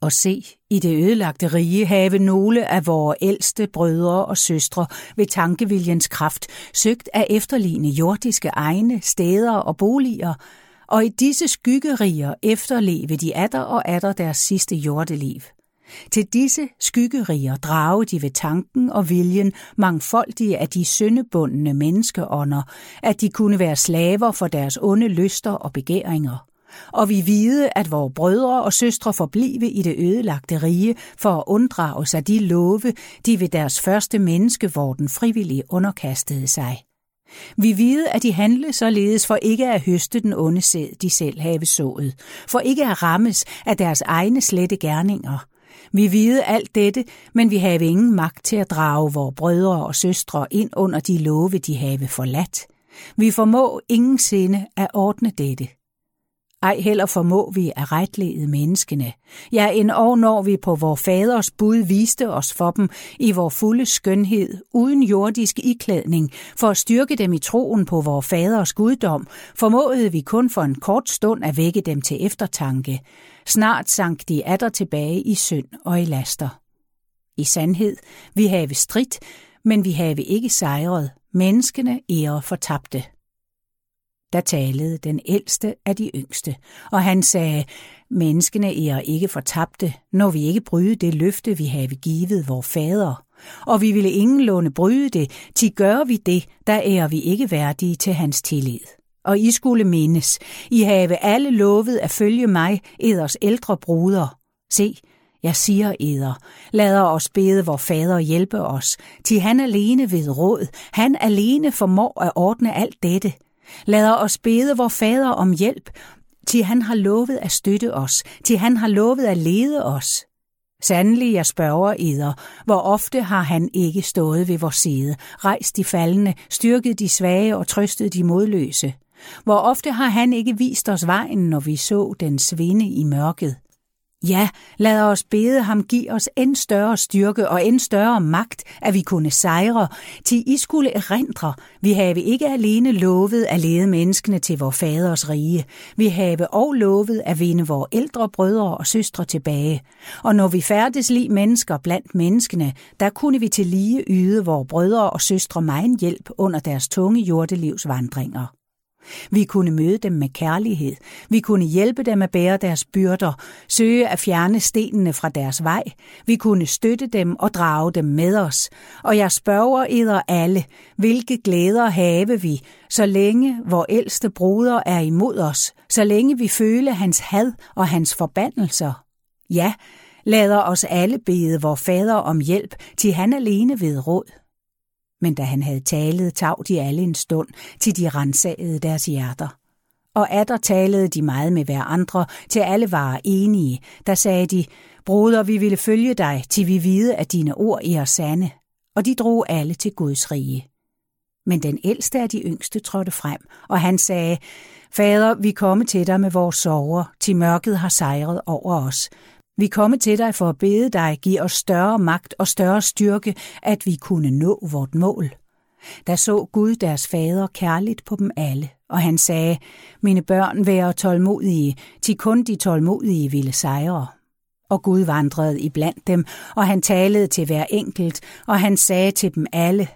Og se, i det ødelagte rige have nogle af vores ældste brødre og søstre ved tankeviljens kraft søgt at efterligne jordiske egne steder og boliger, og i disse skyggeriger efterleve de atter og atter deres sidste jordeliv. Til disse skyggeriger drage de ved tanken og viljen mangfoldige af de syndebundne menneskeånder, at de kunne være slaver for deres onde lyster og begæringer og vi vide, at vores brødre og søstre forblive i det ødelagte rige for at unddrage sig de love, de ved deres første menneskevorden frivillige underkastede sig. Vi vide, at de handle således for ikke at høste den onde sæd, de selv have sået, for ikke at rammes af deres egne slette gerninger. Vi vide alt dette, men vi have ingen magt til at drage vores brødre og søstre ind under de love, de have forladt. Vi formå ingen sinde at ordne dette ej heller formå vi at retlede menneskene. Ja, en år når vi på vor faders bud viste os for dem i vor fulde skønhed, uden jordisk iklædning, for at styrke dem i troen på vor faders guddom, formåede vi kun for en kort stund at vække dem til eftertanke. Snart sank de atter tilbage i synd og i laster. I sandhed, vi have stridt, men vi have ikke sejret. Menneskene ære fortabte. Der talede den ældste af de yngste, og han sagde, menneskene er ikke fortabte, når vi ikke bryde det løfte, vi have givet vor fader. Og vi ville ingenlunde bryde det, til gør vi det, der er vi ikke værdige til hans tillid. Og I skulle mindes, I have alle lovet at følge mig, eders ældre bruder. Se, jeg siger eder, lader os bede vor fader hjælpe os, til han alene ved råd, han alene formår at ordne alt dette – Lader os bede vor fader om hjælp, til han har lovet at støtte os, til han har lovet at lede os. Sandelig, jeg spørger eder, hvor ofte har han ikke stået ved vores side, rejst de faldende, styrket de svage og trøstet de modløse. Hvor ofte har han ikke vist os vejen, når vi så den svinde i mørket. Ja, lad os bede ham give os end større styrke og end større magt, at vi kunne sejre, til I skulle erindre, vi have ikke alene lovet at lede menneskene til vor faders rige, vi have og lovet at vinde vores ældre brødre og søstre tilbage. Og når vi færdes lige mennesker blandt menneskene, der kunne vi til lige yde vores brødre og søstre megen hjælp under deres tunge jordelivs vandringer. Vi kunne møde dem med kærlighed. Vi kunne hjælpe dem at bære deres byrder, søge at fjerne stenene fra deres vej. Vi kunne støtte dem og drage dem med os. Og jeg spørger eder alle, hvilke glæder have vi, så længe vor ældste broder er imod os, så længe vi føler hans had og hans forbandelser. Ja, lader os alle bede vor fader om hjælp, til han alene ved råd. Men da han havde talet, tav de alle en stund, til de rensagede deres hjerter. Og atter talede de meget med hver andre, til alle var enige. Der sagde de, Broder, vi ville følge dig, til vi vide, at dine ord er sande. Og de drog alle til Guds rige. Men den ældste af de yngste trådte frem, og han sagde, Fader, vi komme til dig med vores sorger, til mørket har sejret over os. Vi komme til dig for at bede dig, give os større magt og større styrke, at vi kunne nå vort mål. Da så Gud deres fader kærligt på dem alle, og han sagde, mine børn vær tålmodige, til kun de tålmodige ville sejre. Og Gud vandrede iblandt dem, og han talede til hver enkelt, og han sagde til dem alle,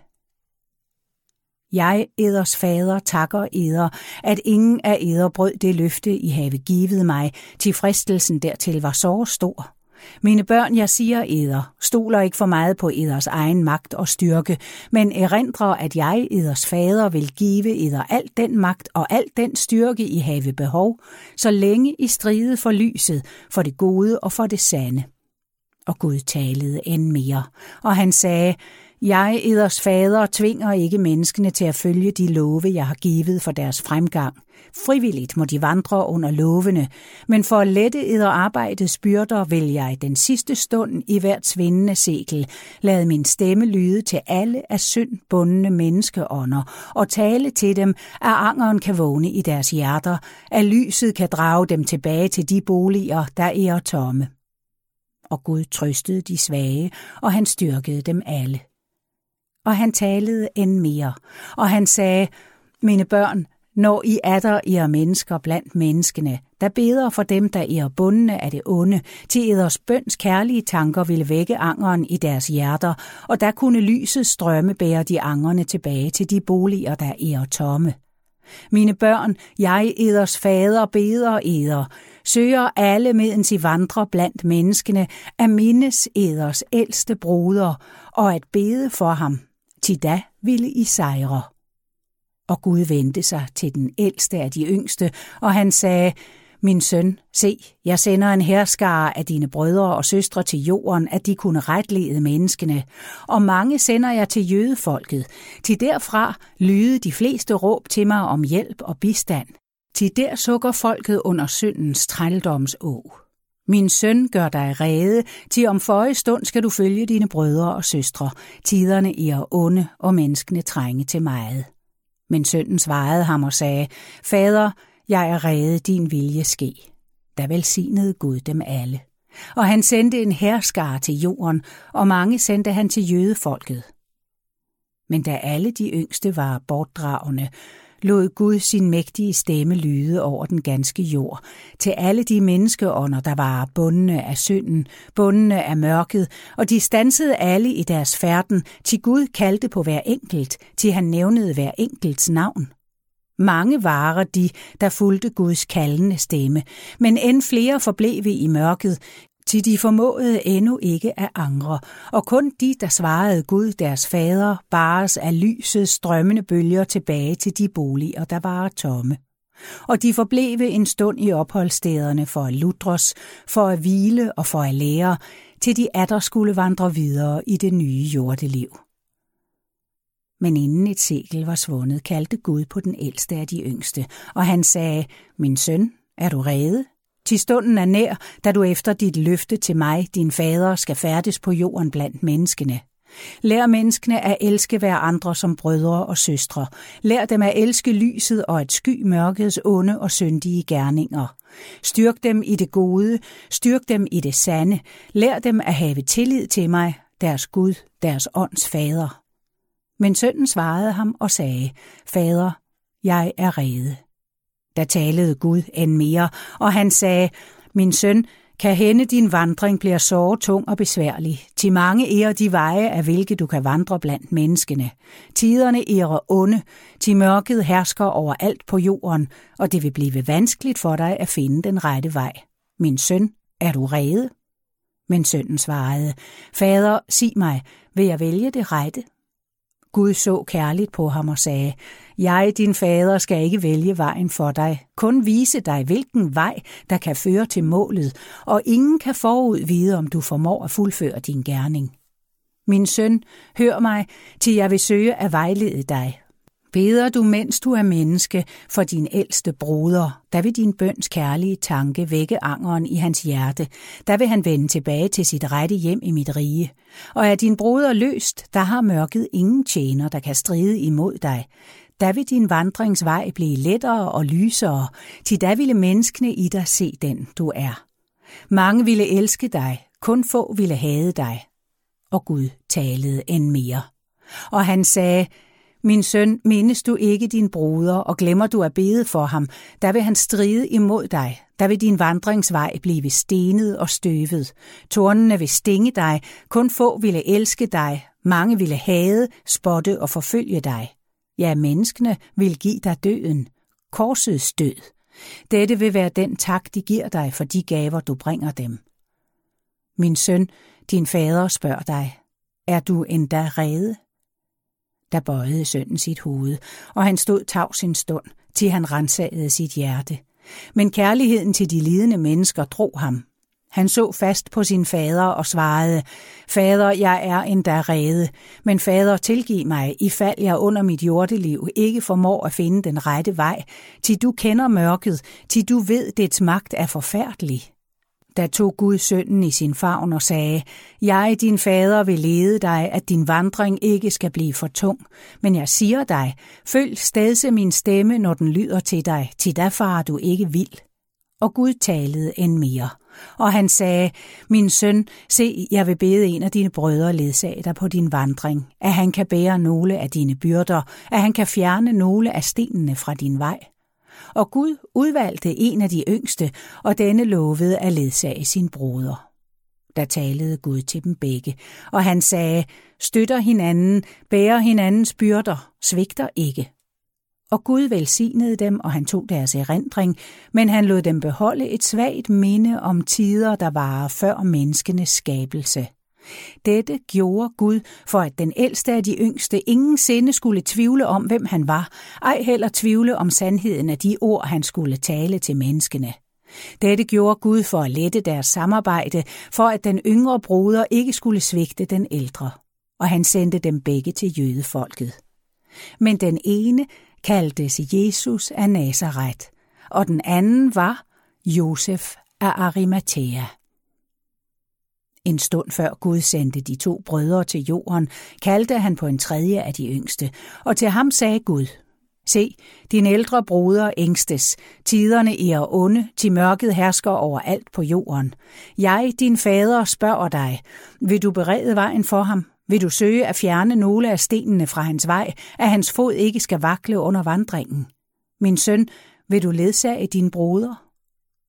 jeg, eders fader, takker eder, at ingen af eder brød det løfte, I have givet mig, til fristelsen dertil var så stor. Mine børn, jeg siger eder, stoler ikke for meget på eders egen magt og styrke, men erindrer, at jeg, eders fader, vil give eder al den magt og al den styrke, I have behov, så længe I stride for lyset, for det gode og for det sande. Og Gud talede end mere, og han sagde, jeg, eders fader, tvinger ikke menneskene til at følge de love, jeg har givet for deres fremgang. Frivilligt må de vandre under lovene, men for at lette eder arbejdets byrder vil jeg den sidste stund i hvert svindende sekel lade min stemme lyde til alle af synd bundne menneskeånder og tale til dem, at angeren kan vågne i deres hjerter, at lyset kan drage dem tilbage til de boliger, der er tomme. Og Gud trøstede de svage, og han styrkede dem alle og han talede end mere, og han sagde, mine børn, når I er der, I er mennesker blandt menneskene, der beder for dem, der er bundne af det onde, til eders bøns kærlige tanker ville vække angeren i deres hjerter, og der kunne lyset strømme bære de angerne tilbage til de boliger, der er tomme. Mine børn, jeg eders fader beder eder, søger alle medens I vandrer blandt menneskene, at mindes eders ældste broder, og at bede for ham, til da ville I sejre. Og Gud vendte sig til den ældste af de yngste, og han sagde, min søn, se, jeg sender en herskare af dine brødre og søstre til jorden, at de kunne retlede menneskene, og mange sender jeg til jødefolket. Til derfra lyde de fleste råb til mig om hjælp og bistand. Til der sukker folket under syndens trældomså. Min søn, gør dig rede, til om forrige stund skal du følge dine brødre og søstre. Tiderne er onde, og menneskene trænge til meget. Men sønnen svarede ham og sagde, Fader, jeg er rede, din vilje ske. Da velsignede Gud dem alle. Og han sendte en herskare til jorden, og mange sendte han til jødefolket. Men da alle de yngste var bortdragende, lod Gud sin mægtige stemme lyde over den ganske jord, til alle de menneskeånder, der var bundne af synden, bundne af mørket, og de stansede alle i deres færden, til Gud kaldte på hver enkelt, til han nævnede hver enkelts navn. Mange varer de, der fulgte Guds kaldende stemme, men end flere forblev i mørket, til de formåede endnu ikke at angre, og kun de, der svarede Gud deres fader, bares af lysets strømmende bølger tilbage til de boliger, der var tomme. Og de forblev en stund i opholdsstederne for at ludres, for at hvile og for at lære, til de atter skulle vandre videre i det nye jordeliv. Men inden et sekel var svundet, kaldte Gud på den ældste af de yngste, og han sagde, Min søn, er du rede? Til stunden er nær, da du efter dit løfte til mig, din fader, skal færdes på jorden blandt menneskene. Lær menneskene at elske hver andre som brødre og søstre. Lær dem at elske lyset og at sky mørkets onde og syndige gerninger. Styrk dem i det gode, styrk dem i det sande. Lær dem at have tillid til mig, deres Gud, deres ånds fader. Men sønnen svarede ham og sagde, Fader, jeg er rede. Der talede Gud end mere, og han sagde, Min søn, kan hende din vandring bliver såre tung og besværlig. Til mange er de veje, af hvilke du kan vandre blandt menneskene. Tiderne er onde, til mørket hersker over alt på jorden, og det vil blive vanskeligt for dig at finde den rette vej. Min søn, er du rede? Men sønnen svarede, Fader, sig mig, vil jeg vælge det rette? Gud så kærligt på ham og sagde, Jeg, din fader, skal ikke vælge vejen for dig, kun vise dig, hvilken vej, der kan føre til målet, og ingen kan forud vide, om du formår at fuldføre din gerning. Min søn, hør mig, til jeg vil søge at vejlede dig, Beder du, mens du er menneske, for din ældste broder, der vil din bøns kærlige tanke vække angeren i hans hjerte, der vil han vende tilbage til sit rette hjem i mit rige. Og er din broder løst, der har mørket ingen tjener, der kan stride imod dig. Der vil din vandringsvej blive lettere og lysere, til da ville menneskene i dig se den, du er. Mange ville elske dig, kun få ville hade dig. Og Gud talede end mere. Og han sagde, min søn, mindes du ikke din bruder, og glemmer du at bede for ham, der vil han stride imod dig. Der vil din vandringsvej blive stenet og støvet. Tornene vil stinge dig, kun få ville elske dig, mange ville hade, spotte og forfølge dig. Ja, menneskene vil give dig døden, korsets død. Dette vil være den tak, de giver dig for de gaver, du bringer dem. Min søn, din fader spørger dig, er du endda rede? Der bøjede sønnen sit hoved, og han stod tavs en stund, til han rensagede sit hjerte. Men kærligheden til de lidende mennesker drog ham. Han så fast på sin fader og svarede, Fader, jeg er endda rede, men fader, tilgiv mig, i fald jeg under mit jordeliv ikke formår at finde den rette vej, til du kender mørket, til du ved, dets magt er forfærdelig. Da tog Gud sønnen i sin favn og sagde, Jeg, din fader, vil lede dig, at din vandring ikke skal blive for tung. Men jeg siger dig, følg stedse min stemme, når den lyder til dig, til da farer du ikke vild. Og Gud talede end mere. Og han sagde, Min søn, se, jeg vil bede en af dine brødre ledsage dig på din vandring, at han kan bære nogle af dine byrder, at han kan fjerne nogle af stenene fra din vej og Gud udvalgte en af de yngste, og denne lovede at ledsage sin broder. Der talede Gud til dem begge, og han sagde, støtter hinanden, bærer hinandens byrder, svigter ikke. Og Gud velsignede dem, og han tog deres erindring, men han lod dem beholde et svagt minde om tider, der var før menneskenes skabelse. Dette gjorde Gud, for at den ældste af de yngste ingen sinde skulle tvivle om, hvem han var, ej heller tvivle om sandheden af de ord, han skulle tale til menneskene. Dette gjorde Gud for at lette deres samarbejde, for at den yngre broder ikke skulle svigte den ældre, og han sendte dem begge til jødefolket. Men den ene kaldtes Jesus af Nazareth, og den anden var Josef af Arimathea. En stund før Gud sendte de to brødre til jorden, kaldte han på en tredje af de yngste, og til ham sagde Gud, Se, din ældre broder ængstes, tiderne i er onde, til mørket hersker over alt på jorden. Jeg, din fader, spørger dig, vil du berede vejen for ham? Vil du søge at fjerne nogle af stenene fra hans vej, at hans fod ikke skal vakle under vandringen? Min søn, vil du ledsage din broder?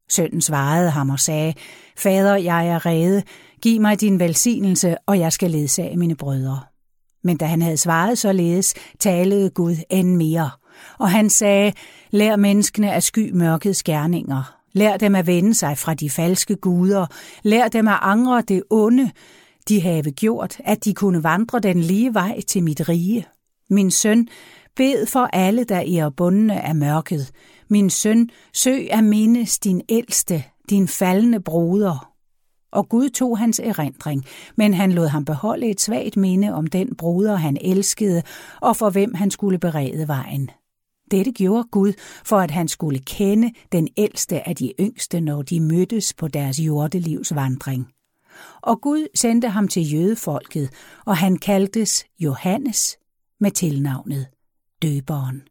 Sønnen svarede ham og sagde, Fader, jeg er rede, giv mig din velsignelse, og jeg skal ledsage mine brødre. Men da han havde svaret således, talede Gud end mere – og han sagde, lær menneskene at sky mørkets gerninger. Lær dem at vende sig fra de falske guder. Lær dem at angre det onde, de have gjort, at de kunne vandre den lige vej til mit rige. Min søn, bed for alle, der er bundne af mørket. Min søn, søg at mindes din ældste, din faldende broder. Og Gud tog hans erindring, men han lod ham beholde et svagt minde om den bruder, han elskede, og for hvem han skulle berede vejen. Dette gjorde Gud, for at han skulle kende den ældste af de yngste, når de mødtes på deres jordelivs vandring. Og Gud sendte ham til jødefolket, og han kaldtes Johannes med tilnavnet Døberen.